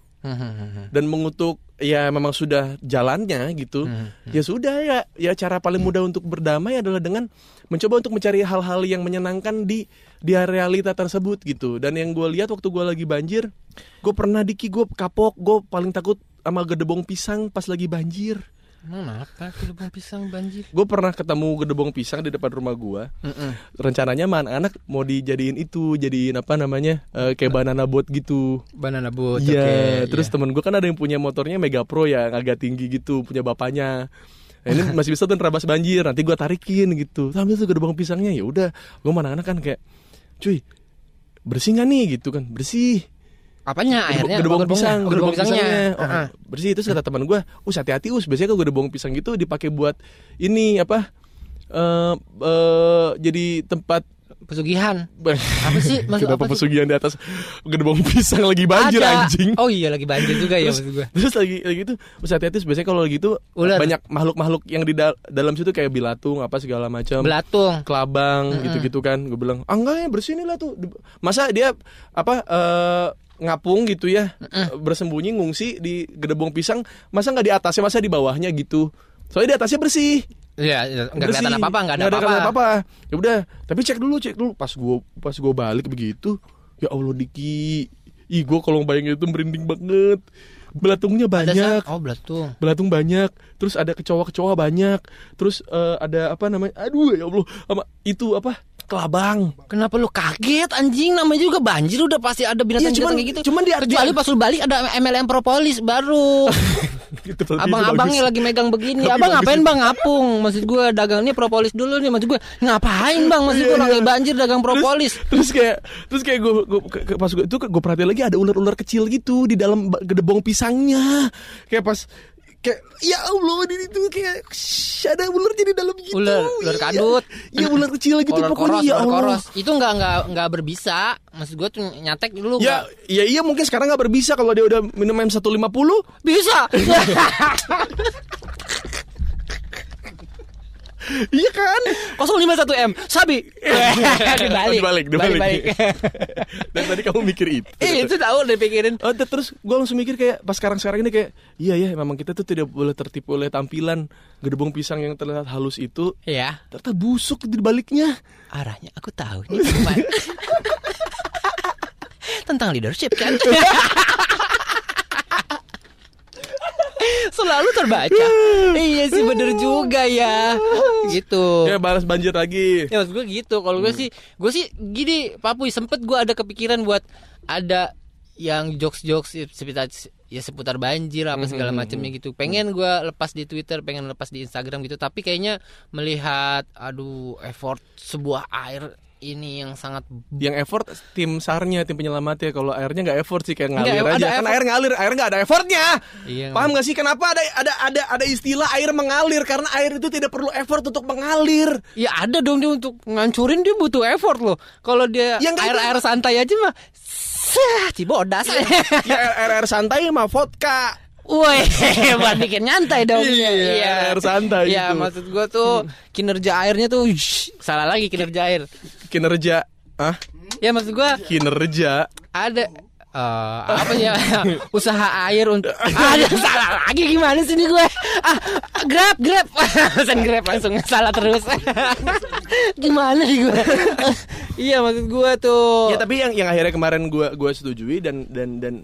dan mengutuk ya memang sudah jalannya gitu ya sudah ya. Ya cara paling mudah untuk berdamai adalah dengan mencoba untuk mencari hal-hal yang menyenangkan di di realita tersebut gitu. Dan yang gue lihat waktu gue lagi banjir gue pernah diki gue kapok gue paling takut sama gedebong pisang pas lagi banjir Emang apa kedebong pisang banjir gue pernah ketemu gedebong pisang di depan rumah gue rencananya sama anak-anak mau dijadiin itu jadiin apa namanya eh, kayak banana boat gitu Banana boat Iya, oke, terus iya. temen gue kan ada yang punya motornya Mega Pro ya, agak tinggi gitu, punya bapaknya. Nah, ini masih bisa tuh nerabas banjir, nanti gue tarikin gitu. Sambil tuh gedebong pisangnya ya udah, gue mana anak kan kayak, cuy, bersih nggak nih gitu kan, bersih. Apanya airnya gedebong Gedebongnya? pisang, Oh, gedebong pisangnya. pisangnya, oh, Heeh. bersih. Terus kata teman gue, us hati-hati us, biasanya kalau gedebong pisang gitu dipakai buat ini apa? eh eh, jadi tempat Pesugihan Apa sih? Maksud Kenapa apa sih? pesugihan di atas gedebong pisang lagi banjir Ada. anjing? Oh iya lagi banjir juga ya terus, maksud gue terus lagi lagi itu terus hati-hati biasanya kalau lagi itu Ular. banyak makhluk-makhluk yang di dal- dalam situ kayak bilatung apa segala macam Belatung kelabang gitu-gitu kan gue bilang ah enggak ya bersih lah tuh masa dia apa eh, ngapung gitu ya, bersembunyi ngungsi di gedebong pisang, masa nggak di atasnya, masa di bawahnya gitu. Soalnya di atasnya bersih. Iya, nggak Bersih. kelihatan apa-apa, nggak ada Nggak apa-apa. apa-apa. Ya udah, tapi cek dulu, cek dulu. Pas gua pas gua balik begitu, ya Allah Diki, ih gua kalau bayangin itu merinding banget. Belatungnya banyak. oh belatung. Belatung banyak, terus ada kecoa-kecoa banyak, terus eh, ada apa namanya? Aduh ya Allah, sama itu apa? Kelabang. Kenapa lu kaget anjing? Namanya juga banjir udah pasti ada binatang Iya, cuman- kayak gitu. cuman dia- kecuali pas lu balik ada MLM propolis baru. Abang-abangnya lagi megang begini. Tapi Abang bagus ngapain bang ngapung? Maksud gue dagang ini propolis dulu nih. Maksud gue ngapain bang? Maksud gue Iya, lagi iya. banjir dagang propolis. Terus, terus kayak terus kayak gue, pas gue itu gue perhatiin lagi ada ular-ular kecil gitu di dalam gedebong pisangnya. Kayak pas kayak ya Allah di itu kayak shh, ada ular jadi dalam gitu. Ular- ular Iya. kadut. Iya ular kecil gitu Kolor pokoknya koros, ya Allah. koros. Itu nggak nggak nggak berbisa. Maksud gue tuh nyatek dulu. Ya, nggak- ya iya mungkin sekarang nggak berbisa kalau dia udah minum M150 bisa. Iya kan? 051 m Sabi. dibalik. dibalik, dibalik. Dan tadi kamu mikir itu. Eh itu tahu udah pikirin. Oh, te- terus gue langsung mikir kayak pas sekarang sekarang ini kayak iya ya memang kita tuh tidak boleh tertipu oleh tampilan gedebong pisang yang terlihat halus itu Ya. ternyata busuk di baliknya. Arahnya aku tahu nih Tentang leadership kan Selalu terbaca Iya sih bener juga ya Gitu Ya balas banjir lagi. Ya maksud gue gitu Kalau gue sih Gue sih gini Papuy sempet gue ada kepikiran buat Ada yang jokes-jokes seputar ya seputar banjir apa segala macamnya gitu. Pengen gue lepas di Twitter, pengen lepas di Instagram gitu. Tapi kayaknya melihat aduh effort sebuah air ini yang sangat Yang effort tim sarnya, tim penyelamatnya. Kalau airnya nggak effort sih kayak ngalir ada aja. Kan air ngalir, air nggak ada effortnya. Iya, Paham nggak sih kenapa ada ada ada ada istilah air mengalir karena air itu tidak perlu effort untuk mengalir. Ya ada dong dia untuk ngancurin dia butuh effort loh. Kalau dia Ya, nggak, air air santai aja mah, sah, cibodas. ya air, air, air santai mah vodka. Woi, buat bikin nyantai dong. Iya, air santai Iya, gitu. maksud gua tuh kinerja airnya tuh shh, salah lagi kinerja air. Kinerja, ah Ya maksud gua kinerja. ada eh, apa ya usaha air untuk ada salah lagi gimana sih nih gue ah grab grab pesan grab langsung salah terus gimana nih gue iya maksud gue tuh Ya tapi yang yang akhirnya kemarin gua gua setujui dan dan dan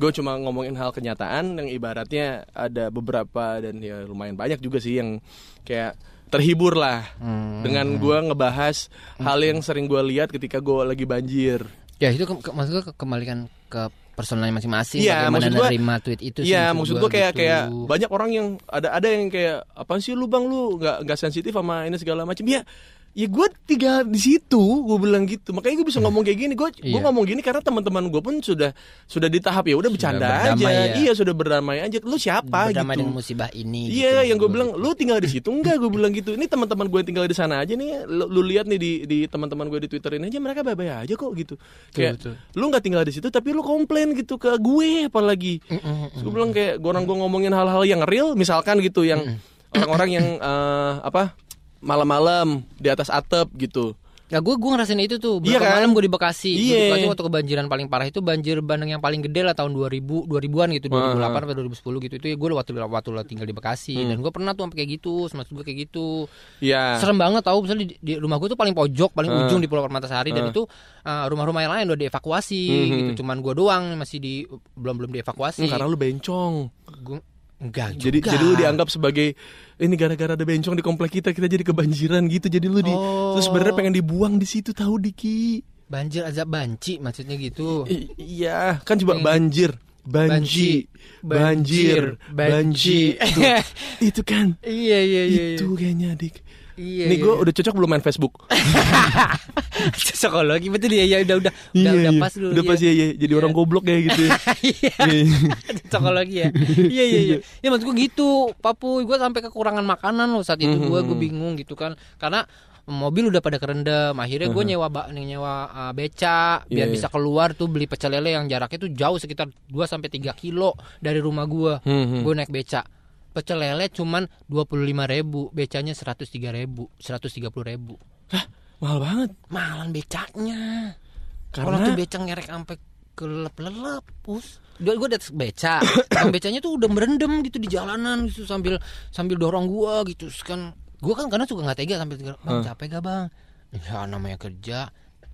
gue cuma ngomongin hal kenyataan yang ibaratnya ada beberapa dan ya lumayan banyak juga sih yang kayak terhibur lah Hmm. dengan gua ngebahas hal yang sering gua lihat ketika gua lagi banjir. Ya itu ke, ke- maksud gue ke- kembalikan ke personalnya masing-masing Iya, bagaimana maksud gua- nerima tweet itu sih, Iya, maksud gua kayak gitu. kayak banyak orang yang ada ada yang kayak apa sih lu bang lu nggak nggak sensitif sama ini segala macam ya. Ya gue tinggal di situ, gue bilang gitu. Makanya gue bisa ngomong kayak gini. Gue gue Iya. ngomong gini karena teman-teman gue pun sudah sudah di tahap ya udah bercanda aja. ya. Iya sudah berdamai aja. Lu siapa berdamai gitu? dengan musibah ini Iya, gitu, yang gue bilang, lu tinggal di situ enggak? Gue bilang gitu. Ini teman-teman gue tinggal di sana aja nih. Lu, lu lihat nih di di teman-teman gue di Twitter ini aja mereka bye-bye aja kok gitu. Kayak betul. lu nggak tinggal di situ tapi lu komplain gitu ke gue apalagi. Terus gue bilang kayak gue orang gue ngomongin hal-hal yang real misalkan gitu yang orang-orang yang eh, apa malam-malam di atas atap gitu. Ya gue gue ngerasain itu tuh Iya Berapa kan? malam gue di Bekasi Iya. Bekasi waktu kebanjiran paling parah itu Banjir bandang yang paling gede lah tahun 2000 2000-an gitu 2008 atau 2010 gitu Itu ya gue waktu, waktu lo tinggal di Bekasi Hmm. Dan gue pernah tuh sampai kayak gitu Maksud gue kayak gitu Iya. Serem banget tau Misalnya di, di rumah gue tuh paling pojok Paling Ah. ujung di Pulau Permatasari Dan itu uh, rumah-rumah yang lain udah dievakuasi Mhm. gitu Cuman gue doang masih di Belum belum dievakuasi Hmm, karena lu bencong. Gua, Enggak juga Jadi jadi lu dianggap sebagai ini gara-gara ada bencong di komplek kita kita jadi kebanjiran gitu. Jadi lu di Oh. terus sebenarnya pengen dibuang di situ tahu Diki. Banjir azab banci maksudnya gitu I- iya, kan coba Hmm. banjir, banji, banjir, banji. Itu, itu kan. Iya iya iya iya. Itu kayaknya Dik. Iya, Nih iya, gue iya. udah cocok belum main Facebook? psikologi betul ya ya udah udah udah, udah pas dulu Udah pas ya, ya. Jadi orang goblok kayak gitu. ya. Iya, Iya. psikologi ya. Iya iya iya. Ya maksud gue gitu, Papu, gue sampai kekurangan makanan loh saat itu gue gue bingung gitu kan. Karena mobil udah pada kerendam akhirnya gue nyewa ba- nyewa uh, beca biar Iya, bisa keluar tuh beli pecel lele yang jaraknya tuh jauh sekitar 2 sampai 3 kilo dari rumah gue Hmm, hmm. gue naik beca pecel lele cuman 25.000 ribu becanya 103 ribu 130 ribu. Hah, mahal banget. malan becanya. Karena Orang tuh beca ngerek sampai kelelep lelep pus. Gue gue atas beca. Bang becanya tuh udah merendam gitu di jalanan gitu sambil sambil dorong gua gitu. Kan gua kan karena suka nggak tega sambil bang Hmm. capek gak bang? Ya namanya kerja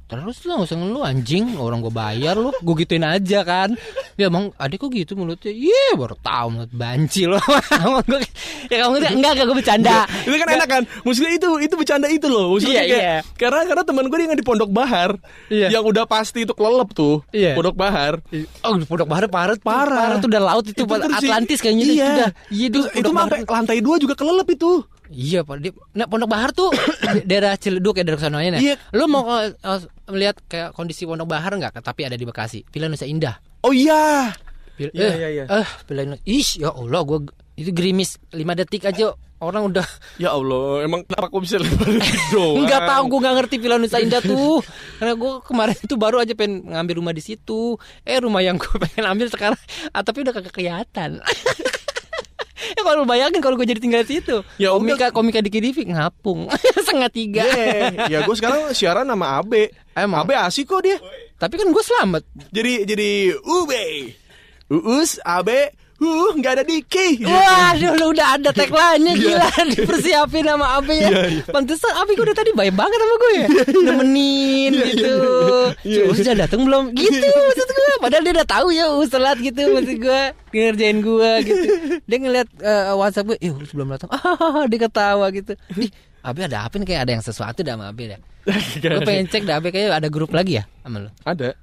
terus lah nggak usah ngeluh anjing. Orang gua bayar lu gue gituin aja kan. Ya emang adik kok gitu mulutnya? Iya baru tahu mulut banci lo Gua- ya kamu enggak enggak gue bercanda. Itu kan enak kan? Maksudnya itu itu bercanda itu loh. Maksudnya Iya, kayak iya. karena karena teman gue yang di Pondok Bahar. Iya. yang udah pasti itu kelelep tuh Iya. Pondok Bahar. Oh, Pondok Bahar parah, Parah. parah tuh udah laut itu, si- Atlantis kayaknya itu iya. Iya, Terus itu itu mah sampai lantai dua juga kelelep itu Iya, Pak. Di, nah, Pondok Bahar tuh daerah Ciledug ya daerah sononya Iya. ya. Lu mau uh, uh, melihat kayak kondisi Pondok Bahar enggak? Tapi ada di Bekasi. Villa Nusa Indah. oh iya Pil- Iya, eh, iya, iya. Eh, Villa Nusa. Ish, ya Allah, gua itu gerimis 5 detik aja orang udah ya Allah emang kenapa kok bisa lebar doang Enggak tahu gue nggak ngerti Villa Nusa Indah tuh Karena gue kemarin tuh baru aja pengen ngambil rumah di situ Eh rumah yang gue pengen ambil sekarang Atapnya udah kagak kelihatan Ya kalau lu bayangin kalau gue jadi tinggal di situ. Ya udah. Komika komika di Kidivik ngapung. Setengah tiga. Yeah. ya gue sekarang siaran sama Abe Emang? Abe asik kok dia. Tapi kan gue selamat. Jadi jadi Ube Uus Abe Uh nggak ada Diki. Waduh lu udah ada tagline-nya Iya. gila. Dipersiapin sama Abi ya. Iya, iya. Pantesan Abi gue udah tadi baik banget sama gue ya. Nemenin Iya, gitu. iya, iya. Cuma sudah datang belum? Gitu maksud Padahal dia udah tahu ya Us telat gitu Maksud gue Ngerjain gue gitu. Dia ngeliat eh, Whatsapp gue Ih Us belum datang. Ah, Dia ketawa gitu. Ih Abi ada apa nih? Kayak ada yang sesuatu dah sama Abi ya Gue pengen cek dah Abi kayaknya ada grup lagi ya Sama lu? Ada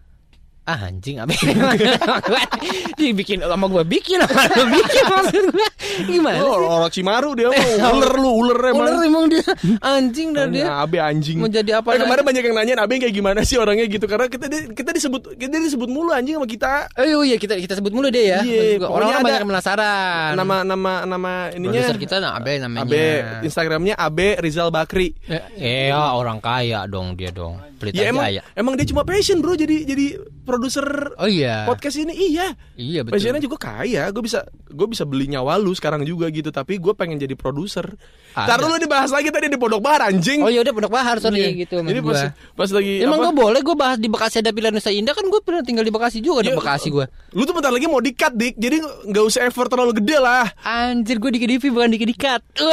Ah anjing Abi Dibikin sama gue bikin sama lu bikin maksud gue Gimana Lu sih orang, orang Cimaru dia mah uler lu uler emang. Ular emang dia anjing dan dia Abe anjing. mau jadi apa Eh, kemarin banyak yang nanyain Abe kayak gimana sih orangnya gitu karena kita di- kita disebut kita disebut mulu anjing sama kita. Eh oh iya kita kita sebut mulu deh ya. Iya, pokoknya Orang-orang ada banyak yang penasaran. Nama nama nama ininya produser kita nah Abe namanya. Abe Instagramnya Abe Rizal Bakri. Eh, ya orang kaya dong dia dong. Pelit Ya aja emang ya. emang dia cuma passion bro jadi jadi produser Oh iya. podcast ini iya. Iya betul. Passionnya juga kaya, gue bisa gue bisa beli nyawa lu sekarang juga gitu, tapi gue pengen jadi produser. Taruh lu dibahas lagi tadi di Pondok Bar anjing. Oh iya udah Pondok Bahar sorry Iya. gitu Jadi pas pas lagi Emang apa? gue boleh gue bahas di Bekasi ada pilihan Nusa Indah kan gue pernah tinggal di Bekasi juga Ya, di Bekasi gue. Lu tuh bentar lagi mau dikat dik, jadi nggak usah effort terlalu gede lah. Anjir gue di KDV bukan di Kedikat.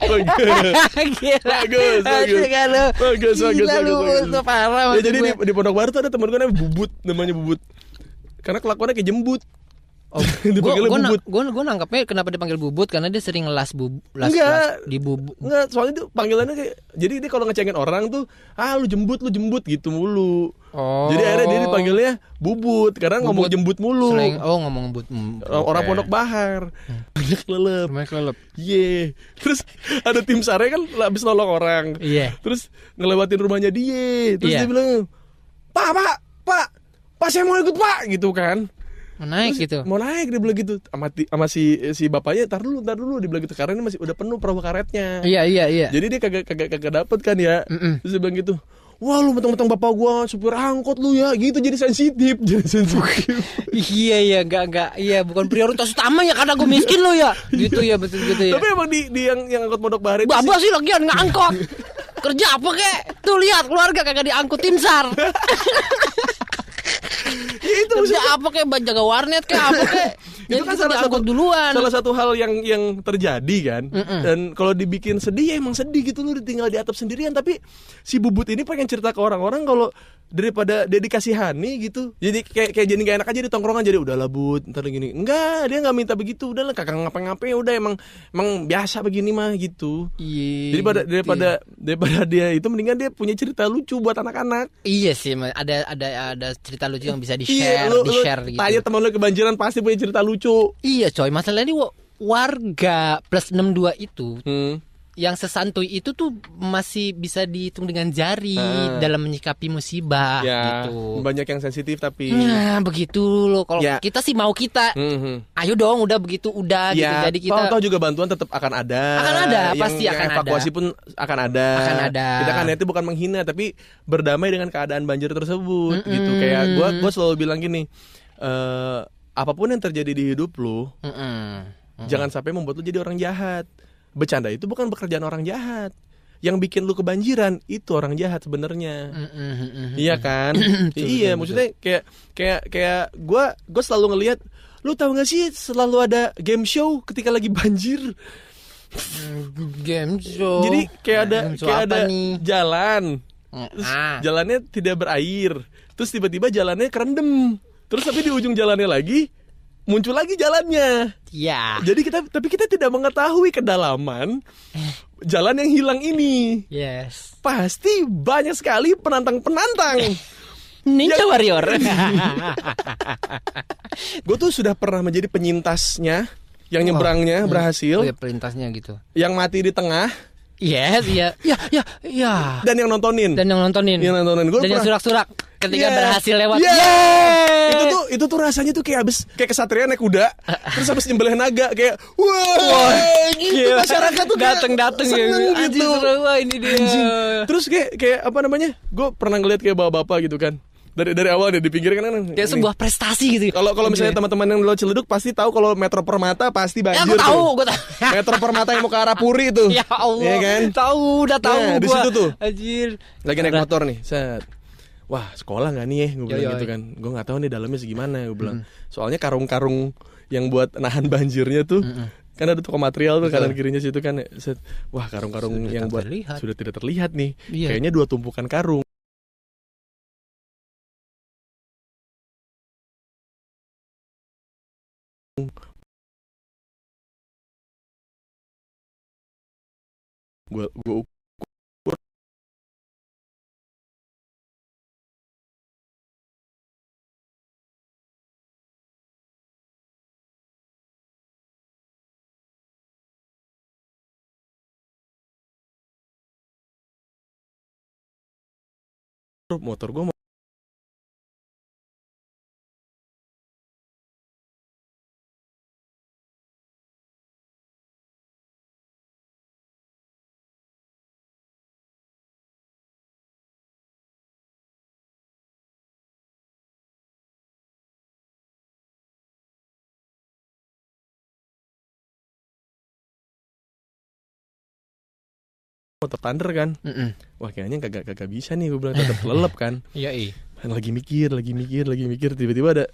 Gila. Bagus, bagus. Asik kan. Bagus, bagus, Gila bagus, lu, bagus. parah Ya, jadi di, di Pondok Baru tuh ada temen gue namanya Bubut, namanya Bubut. Karena kelakuannya kayak jembut. Oh, gue Bubut. gue gue nangkapnya kenapa dipanggil bubut karena dia sering las bub las, Enggak. las di bubut. Enggak, soalnya tuh panggilannya kayak jadi dia kalau ngecengin orang tuh, ah lu jembut, lu jembut gitu mulu. Oh. Jadi akhirnya dia dipanggilnya Bubut karena ngomong Bubut. jembut mulu. Sering, oh ngomong bubut. Hmm, Orang. Pondok Bahar. Banyak lelep. Rumahnya kelelep. Ye. Terus ada tim sare kan habis nolong orang. Iya. Terus ngelewatin rumahnya dia. Terus Iya. dia bilang, "Pak, Pak, Pak, Pak saya mau ikut, Pak." gitu kan. Mau naik Terus gitu. Mau naik dia bilang gitu. Sama, sama si si bapaknya, "Tar dulu, tar dulu." Dia bilang gitu karena ini masih udah penuh perahu karetnya. Iya iya iya. Jadi dia kagak kagak kagak dapet kan ya. Mm-mm. Terus dia bilang gitu. Wah lu mentang-mentang bapak gua supir angkot lu ya gitu jadi sensitif jadi sensitif Iya iya enggak enggak iya bukan prioritas utama ya karena gue miskin lo ya. Gitu ya betul gitu ya. tapi emang di, di yang yang angkot pondok bahari itu Babak sih lagian ngangkot. Kerja apa kek? Tuh lihat keluarga kagak diangkut tim SAR. ya itu Kerja apa kek? Jaga warnet kek apa kek? Jadi kita diangkut duluan. salah satu hal yang yang terjadi kan Mm-mm. dan kalau dibikin sedih ya emang sedih gitu lu tinggal di atap sendirian tapi si bubut ini pengen cerita ke orang-orang kalau daripada dia dikasihani gitu jadi kayak kayak jadi gak enak aja di tongkrongan jadi udah lah but ntar gini enggak dia nggak minta begitu udah lah kakak ngapa-ngapain udah emang emang biasa begini mah gitu Iya. daripada gitu daripada ya. daripada dia itu mendingan dia punya cerita lucu buat anak-anak Iya sih, ada ada ada cerita lucu yang bisa di Iya, share, lu, di lu share gitu. tanya teman lu kebanjiran pasti punya cerita lucu Iya coy, masalahnya wa- warga plus 62 itu hmm. Yang sesantuy itu tuh masih bisa dihitung dengan jari Ah. dalam menyikapi musibah ya gitu. banyak yang sensitif tapi Nah, begitu loh. Kalau Ya. kita sih mau kita, Mhm. ayo dong udah begitu udah gitu. Ya, Jadi kita tahu juga bantuan tetap akan ada. Akan ada, Yang- pasti yang akan evakuasi ada. pun akan ada. Akan ada. Kita kan itu bukan menghina, tapi berdamai dengan keadaan banjir tersebut, Mm-mm. gitu. Kayak gua, gua selalu bilang gini, eh apa pun yang terjadi di hidup lu, Mm-mm. jangan sampai membuat lu jadi orang jahat. Bercanda itu bukan pekerjaan orang jahat. yang bikin lu kebanjiran itu orang jahat sebenarnya. Mm, mm. Iya kan? Iya, maksudnya kayak kayak kayak gua gua selalu ngelihat lu tahu gak sih selalu ada game show ketika lagi banjir. Mm, game show. Jadi kayak ada show kayak ada nih? jalan. Terus Ah. jalannya tidak berair. Terus tiba-tiba jalannya kerendam. Terus tapi di ujung jalannya lagi muncul lagi jalannya. Ya. Jadi kita tapi kita tidak mengetahui kedalaman jalan yang hilang ini. Yes. Pasti banyak sekali penantang-penantang. Ninja Warrior. Gue tuh sudah pernah menjadi penyintasnya yang nyebrangnya Oh, berhasil, ya pelintasnya gitu. yang mati di tengah Yes, iya. Ya, ya, ya. dan yang nontonin. Dan yang nontonin. yang nontonin gue Dan yang surak-surak ketika Iya. berhasil lewat. Iya. Yeay. Itu tuh itu tuh rasanya tuh kayak abis kayak kesatria naik kuda, terus habis nyembelih naga kayak wah, gitu Gila. masyarakat tuh dateng-dateng ya. seneng Anjing, gitu. seru, wah, ini dia. Anjing. Terus kayak kayak apa namanya? Gue pernah ngeliat kayak bapak-bapak gitu kan. Dari dari awal dia di pinggir kan Kayak ini. sebuah prestasi gitu. Kalau kalau misalnya Gitu ya. teman-teman yang dulu Ciledug pasti tahu kalau Metro Permata pasti Ya, banjir. aku tahu, tuh. gue tahu. Metro Permata yang mau ke arah Puri itu. Ya Allah. Iya kan? Tahu, udah tahu Nah, di situ tuh. Anjir. Lagi naik motor nih, set. Wah, sekolah nggak nih ya? Gue bilang Yoi. gitu kan. Gue nggak tahu nih dalamnya segimana. Gue bilang. Soalnya karung-karung yang buat nahan banjirnya tuh. Kan ada toko material tuh Betul. kanan kirinya situ kan. Set. Wah, karung-karung yang buat terlihat. sudah tidak terlihat nih. Iya. Kayaknya dua tumpukan karung. Gue gue motor gue motor thunder kan Mm-mm. wah kayaknya kagak kagak bisa nih gue bilang tetap lelep kan Iya, iya. Kan lagi mikir lagi mikir lagi mikir tiba-tiba ada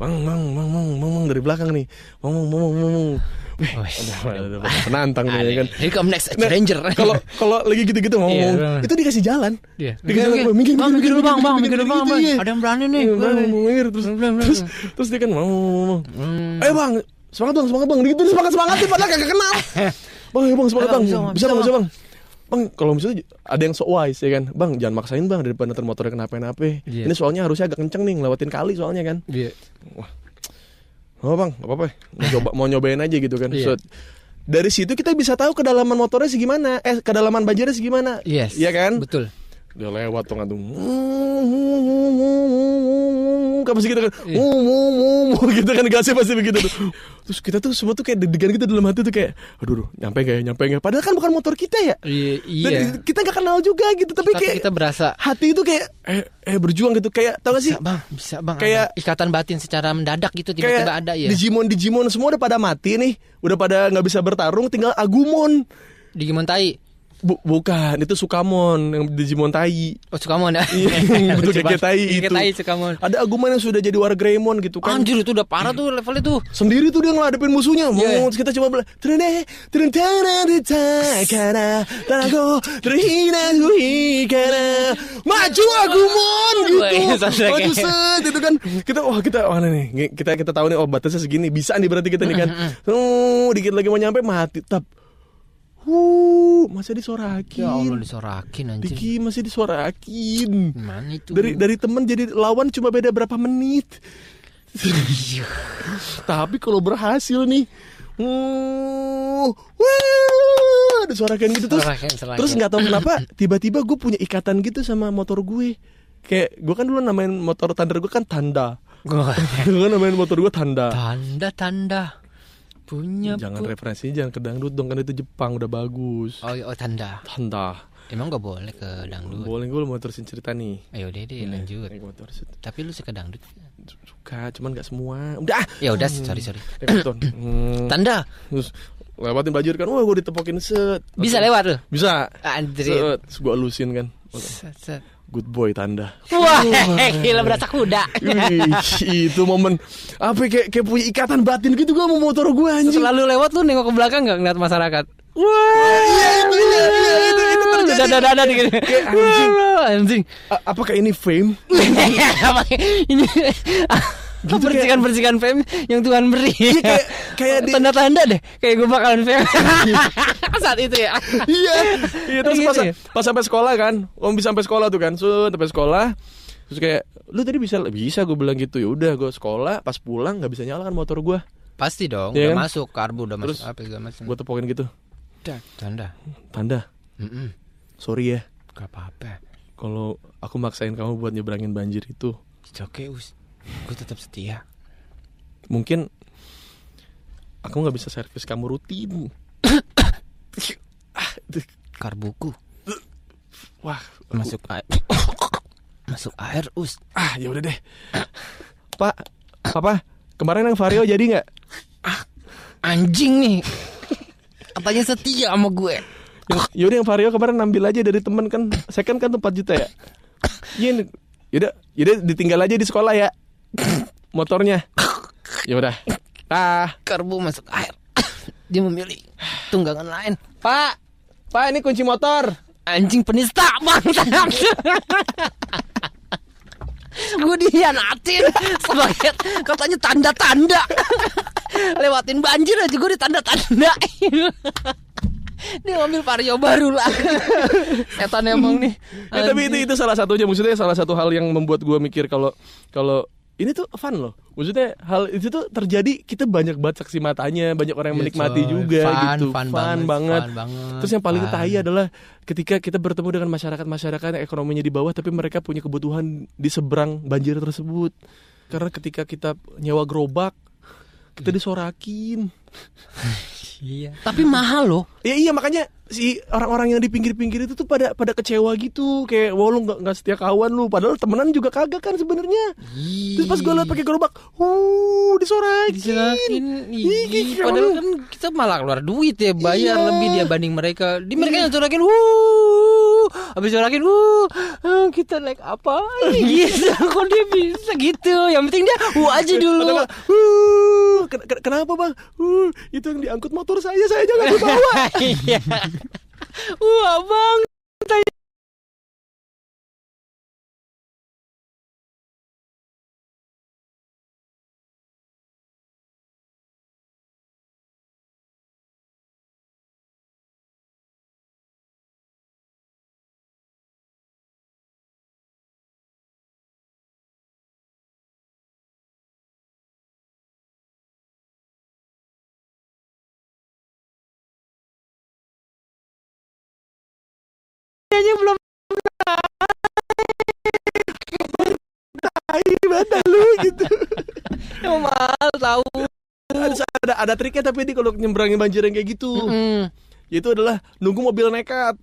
bang bang bang bang bang bang dari belakang nih bang bang bang bang bang Wih, Wih, ada, ada penantang nih ya kan Here come next Nah, stranger. kalau kalau lagi gitu-gitu ngomong Iya, bener. itu dikasih jalan Iya. Dikasih Bang, minggir, mikir dulu, Bang, Bang, mikir dulu, Bang, iya. Ada yang berani nih. Iya, minggir. terus terus terus dia kan mau Hmm. eh bang semangat bang semangat bang gitu semangat semangatin padahal kagak kenal bang ya bang semangat Ayo, bang bisa, Bang, bisa bang Bang. kalau misalnya ada yang so wise ya kan, bang jangan maksain bang daripada ntar motornya kenapa-napa. Iya. Ini soalnya harusnya agak kenceng nih ngelewatin kali soalnya kan. Iya. Oh bang, gak apa-apa. Mau coba mau nyobain aja gitu kan. Iya. So, dari situ kita bisa tahu kedalaman motornya segimana, eh kedalaman banjirnya segimana. Yes. Iya kan? Betul. Dia lewat tuh ngantung. Kayak pasti gitu kan. gitu kan gasnya pasti begitu tuh. Terus kita tuh semua tuh kayak deg-degan gitu dalam hati tuh kayak aduh, aduh nyampe gak ya, nyampe gak ya? Padahal kan bukan motor kita ya. Iya. Dan iya. kita gak kenal juga gitu, tapi, kayak kita berasa hati itu kayak eh eh berjuang gitu kayak tau gak sih? bisa bang, bisa bang. Kayak- ada ikatan batin secara mendadak gitu tiba-tiba ada ya. Digimon Digimon semua udah pada mati nih, udah pada nggak bisa bertarung, tinggal Agumon. Digimon tai. Bu- bukan, itu Sukamon yang Digimon Tai. Oh Sukamon ya. Iya, betul, Lucu kayak tai itu. tai Sukamon. Ada Agumon yang sudah jadi Wargreymon gitu kan. Anjir itu udah parah tuh levelnya tuh. Sendiri tuh dia ngeladepin musuhnya. Iya. Mau kita coba bela. Trene, trene, tana, ditakana, tanago, terhina, guhikana. Maju Agumon gitu. Soundtrack-nya. Maju set itu kan. Kita wah kita wah nih kita kita tahu nih oh batasnya segini bisa nih berarti kita nih kan. Oh, dikit lagi mau nyampe mati tap. Huh, masih disorakin. Ya Allah disorakin anjir. Diki masih disuarakin. Gimana itu? Dari dari temen jadi lawan cuma beda berapa menit. Tapi kalau berhasil nih, hmm, wah, disuarakan gitu terus. Sorakin, sorakin. Terus nggak tahu kenapa tiba-tiba gue punya ikatan gitu sama motor gue. Kayak gue kan dulu namain motor Thunder gue kan Tanda. Gue kan namain motor gue Tanda. tanda tanda. Punya Jangan pu- referensinya jangan ke dangdut dong kan itu Jepang udah bagus. Oh, oh tanda. Tanda. Emang gak boleh ke dangdut. Boleh gue mau terusin cerita nih. Ayo deh deh lanjut. Tapi lu suka dangdut? Suka, cuman gak semua. Udah. Ya udah, sorry sorry. Motor. Hmm, Tanda Terus lewatin bajur kan, wah gue ditepokin set. bisa lewat lu. Bisa. Anjir. Set, gue alusin kan. Set, set. Good boy tanda. Wah, gila berasa kuda. Wih, itu momen apa ya, kayak kayak punya ikatan batin gitu gue sama motor gue anjing. Setelah lu lewat lu nengok ke belakang nggak ngeliat masyarakat? Wah, iya itu iya, iya, itu itu terjadi. Dadah dadah gitu. Anjing. Anjing. Apakah ini fame? Apa ini percikan percikan fame yang Tuhan beri. Iya, kayak- kayak di- tanda-tanda deh. Kayak gue bakalan fame saat itu ya. iya, iya terus Gitu pas, ya? pas sampai sekolah kan, om bisa sampai sekolah tuh kan, so sampai sekolah, terus kayak lu tadi bisa bisa gue bilang gitu ya udah gue sekolah pas pulang nggak bisa nyala kan motor gue, Pasti dong, Iya udah kan? masuk karbu, udah Terus masuk apa segala macam. gue tepokin gitu, Tanda. tanda, Mm-mm. sorry ya, Gak apa-apa. kalau aku maksain kamu buat nyebrangin banjir itu, It's okay, Us. Gue tetap setia. mungkin aku nggak bisa servis kamu rutin. ah, Karbuku wah, masuk air. masuk air, Us. ah ya udah deh, Pak, Papa, kemarin yang Vario jadi nggak? Anjing nih. Katanya setia sama gue. Yang, yaudah yang Vario kemarin ambil aja dari temen kan Second kan tuh 4 juta ya Iya. Yaudah Yaudah ditinggal aja di sekolah ya Motornya. Yaudah Ah Karbu masuk air. Dia memilih tunggangan lain. Pak. Pak ini kunci motor. Anjing penista bang. Gue dihianatin sebagai katanya tanda-tanda. Lewatin banjir aja gue ditanda-tanda dia ngambil vario baru lagi setan emang nih. Ya, Tapi itu itu salah satunya. Maksudnya salah satu hal yang membuat gue mikir Kalau Kalau ini tuh fun loh. Maksudnya hal itu tuh terjadi Kita banyak banget saksi matanya Banyak orang yang Iya, menikmati coy. juga Fun, gitu. fun banget, banget, fun banget, Terus yang paling fun. tai adalah Ketika kita bertemu dengan masyarakat-masyarakat Yang ekonominya di bawah Tapi mereka punya kebutuhan Di seberang banjir tersebut. Karena ketika kita nyewa gerobak Kita disorakin iya. Tapi mahal loh. Ya iya makanya si orang-orang yang di pinggir-pinggir itu tuh pada pada kecewa gitu. Kayak wah lu nggak nggak setia kawan lu. Padahal temenan juga kagak kan sebenarnya. Terus pas gue liat pakai gerobak uh disorakin kayak Padahal kan kita malah keluar duit ya Bayar Iya. lebih dia banding mereka. Di mereka yang corakin Wuh. Habis corakin Wuh ah, Kita naik apa Gitu Kok dia bisa gitu? Yang penting dia Wuh aja dulu. Uh ken- ken- kenapa bang? Uh itu yang diangkut motor saya saya jangan dibawa. Iya. Wah bang Kayaknya belum tai mana lu gitu. Emang mahal tahu. Ada, ada ada triknya tapi di kalau nyebrangin banjir yang kayak gitu. Mm. itu adalah nunggu mobil nekat.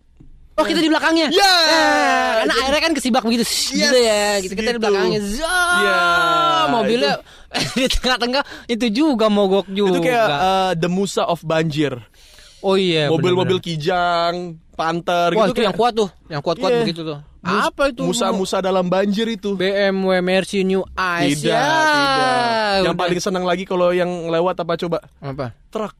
Oh kita di belakangnya? Ya. Eh, Karena airnya kan kesibak begitu shh, Yes, Gitu ya. Gitu. Kita di gitu. belakangnya. Zah, Ya, Mobilnya di tengah-tengah Itu juga mogok juga itu kayak uh, the Musa of banjir. Oh iya mobil-mobil kijang panter Wah gitu itu kayak yang kuat tuh Yang kuat-kuat Iya. begitu tuh Mus- Apa itu Musa-musa dalam banjir itu BMW Mercy New Ice tidak ya. tidak yang Udah. paling senang lagi kalau yang lewat apa coba Apa? truk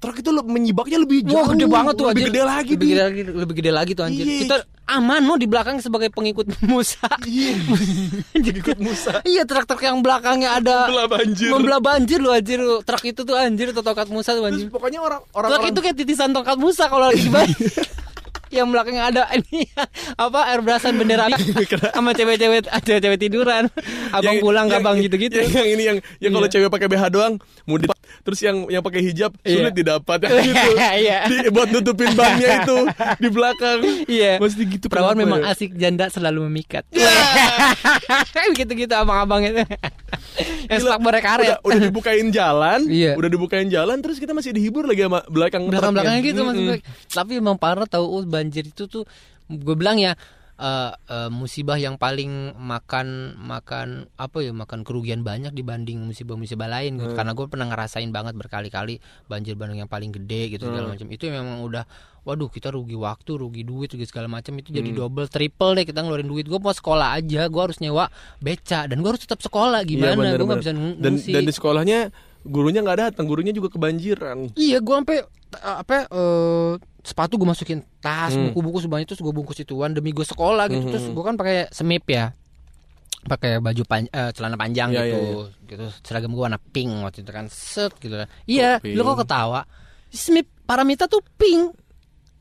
truk itu menyibaknya lebih jauh Wah gede banget tuh lebih anjir. gede lagi lebih gede lagi lebih gede lagi tuh anjir. Iya. Kita aman no di belakang sebagai pengikut Musa. iya ikut Musa iya truk-truk yang belakangnya ada Membelah banjir. Membelah banjir lu anjir. Truk itu tuh anjir tuh tongkat Musa tuh terus anjir. pokoknya orang orang Truk itu kayak titisan tongkat Musa kalau lagi yang belakangnya ada ini apa airbrushan bendera sama cewek-cewek cewek-cewek tiduran abang pulang gak bang gitu-gitu yang, yang ini yang yang kalau Iya. cewek pakai BH doang mau terus yang yang pakai hijab Iya. sulit didapat ya gitu. Iya. Di- buat nutupin bannya itu di belakang. Iya. Mesti gitu Perawan memang ya? asik janda selalu memikat. Ya. Gitu-gitu abang-abang itu. Yang stuck borek karet. Udah, udah dibukain jalan, Iya. udah dibukain jalan, terus kita masih dihibur lagi sama belakang belakang belakangnya gitu maksud Mm-mm. gue. Tapi emang parah tahu oh, banjir itu tuh gue bilang ya eh, eh, musibah yang paling makan makan apa ya makan kerugian banyak dibanding musibah-musibah lain Hmm. gitu. Karena gue pernah ngerasain banget berkali-kali banjir bandang yang paling gede gitu segala Hmm. macam. Itu memang udah waduh kita rugi waktu, rugi duit, rugi segala macam itu Hmm. jadi double, triple deh kita ngeluarin duit. Gue mau sekolah aja, gue harus nyewa beca dan gue harus tetap sekolah Iya, gimana? bener, gue nggak bisa ng- dan ngungsi. dan di sekolahnya gurunya nggak datang, gurunya juga kebanjiran. Iya, gua sampai eh, apa eh, sepatu gue masukin tas, Hmm. buku-buku sebanyak itu gue bungkus ituan demi gue sekolah gitu. Hmm, Terus gue kan pakai semip ya. Pakai baju pan- eh, celana panjang Iya, gitu. iya, Gitu. Seragam gue warna pink waktu itu kan. Set gitu kan. Iya, pink? lu kok ketawa? Semip Paramita tuh pink.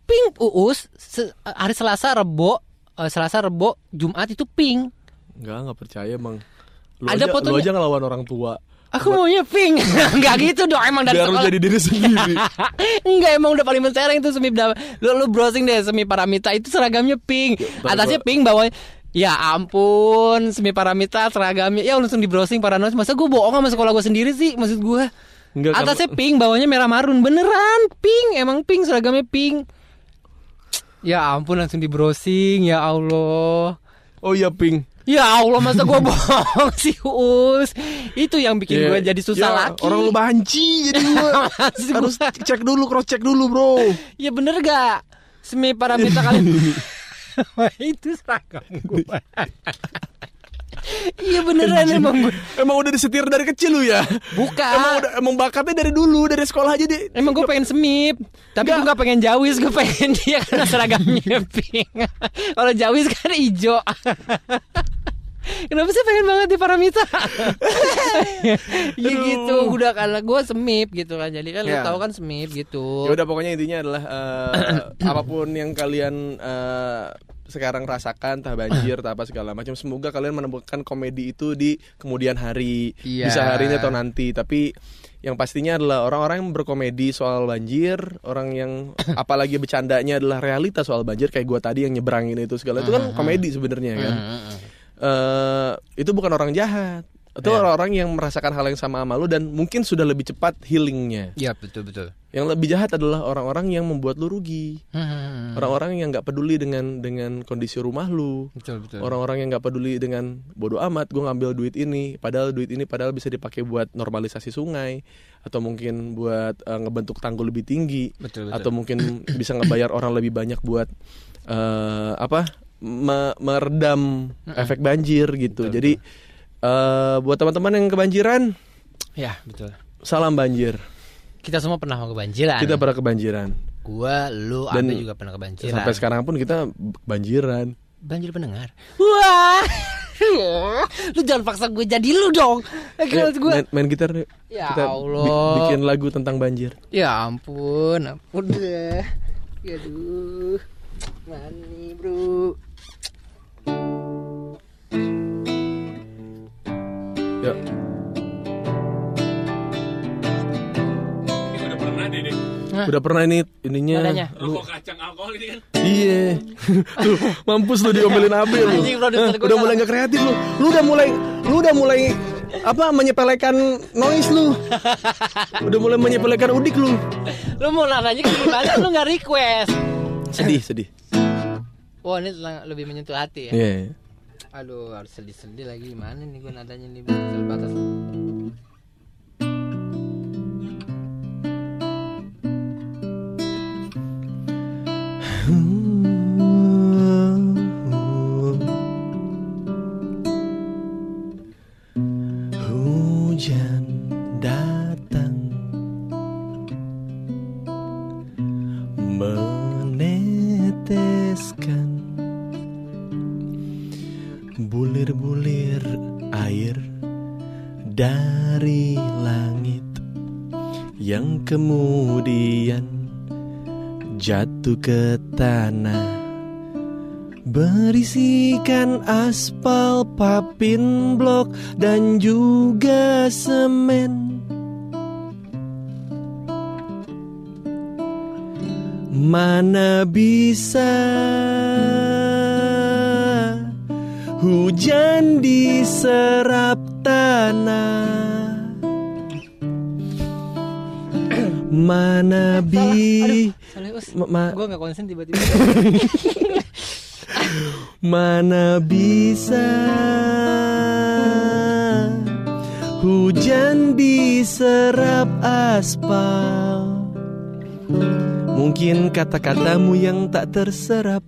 Pink uus Se- hari Selasa Rebo eh, Selasa Rebo Jumat itu pink. Nggak, nggak percaya emang. Lu Ada aja, fotonya. lu aja ngelawan orang tua. Aku maunya pink. Enggak gitu dong emang dari Biar sekolah. jadi diri sendiri. Enggak emang udah paling mentereng tuh semi lu, lu browsing deh semi paramita itu seragamnya pink. ntar Atasnya gua- pink bawahnya Ya ampun, semi paramita seragamnya ya langsung di browsing paranoid. Masa gue bohong sama sekolah gue sendiri sih? Maksud gue Enggak, atasnya pink, bawahnya merah marun. Beneran pink, emang pink seragamnya pink. Ya ampun langsung di browsing ya Allah. Oh iya pink. Ya Allah masa gue bohong sih Us? Itu yang bikin Ya, gue jadi susah ya, lagi. Orang lu banci jadi Maksud harus cek dulu, cross check dulu, Bro. Ya bener gak? Semi paramita kalian. Itu seragam gue Iya beneran emang gue Emang udah disetir dari kecil lu ya? Bukan. Emang udah emang bakatnya dari dulu, dari sekolah aja deh. Emang gue pengen semip. Tapi gue gak pengen jawis Gue pengen dia karena seragamnya pink Kalau jawis kan hijau Kenapa sih pengen banget di paramita Ya gitu Udah karena gue semip gitu kan Jadi kan lu Ya. tahu kan semip gitu Ya udah pokoknya intinya adalah eh, apa pun yang kalian eh, sekarang rasakan, entah banjir, entah apa segala macam. Semoga kalian menemukan komedi itu di kemudian hari, Iya. bisa hari ini atau nanti. Tapi yang pastinya adalah orang-orang yang berkomedi soal banjir, orang yang apalagi bercandanya adalah realita soal banjir kayak gua tadi yang nyebrangin itu segala itu kan komedi sebenarnya kan. Hmm, eh itu bukan orang jahat. Itu Iya. orang-orang yang merasakan hal yang sama sama lu dan mungkin sudah lebih cepat healingnya. Iya betul betul Yang lebih jahat adalah orang-orang yang membuat lu rugi. Hmm, Orang-orang yang nggak peduli dengan dengan kondisi rumah lu. Betul betul Orang-orang yang nggak peduli dengan bodoh amat gue ngambil duit ini, padahal duit ini padahal bisa dipakai buat normalisasi sungai atau mungkin buat eh, ngebentuk tanggul lebih tinggi Betul betul atau mungkin bisa ngebayar orang lebih banyak buat eh, apa me- meredam efek banjir gitu. Betul, Jadi eh, buat teman-teman yang kebanjiran, Ya betul salam banjir. Kita semua pernah mau kebanjiran Kita pernah kebanjiran. Gua, lu, Dan juga pernah kebanjiran Sampai sekarang pun kita banjiran. Banjir pendengar Wah Lu jangan paksa gue jadi lu dong Kalau gue main, main gitar. Ya kita bi- Allah. bikin lagu tentang banjir. Ya ampun Ampun deh Aduh Mani bro Yuk. Ini udah pernah deh deh. Hah? Udah pernah ini ininya. Lu, Rokok kacang alkohol ini kan. iya. Tuh, mampus lu diomelin Abe lu. Anjing, udah mulai gak kreatif lu. Lu udah mulai lu udah mulai apa menyepelekan noise lu. Udah mulai menyepelekan udik lu. Lu mau nadanya ke gimana Lu gak request Sedih, sedih. Wah ini lang- lebih menyentuh hati ya Iya. Aduh harus sedih-sedih lagi. Gimana nih gue nadanya nih Batas batas kemudian jatuh ke tanah. Berisikan aspal, papin, blok, dan juga semen. Mana bisa hujan diserap tanah? Mana bi? Us, Ma- ma- gue nggak konsen tiba-tiba. Mana bisa hujan diserap aspal? Mungkin kata-katamu yang tak terserap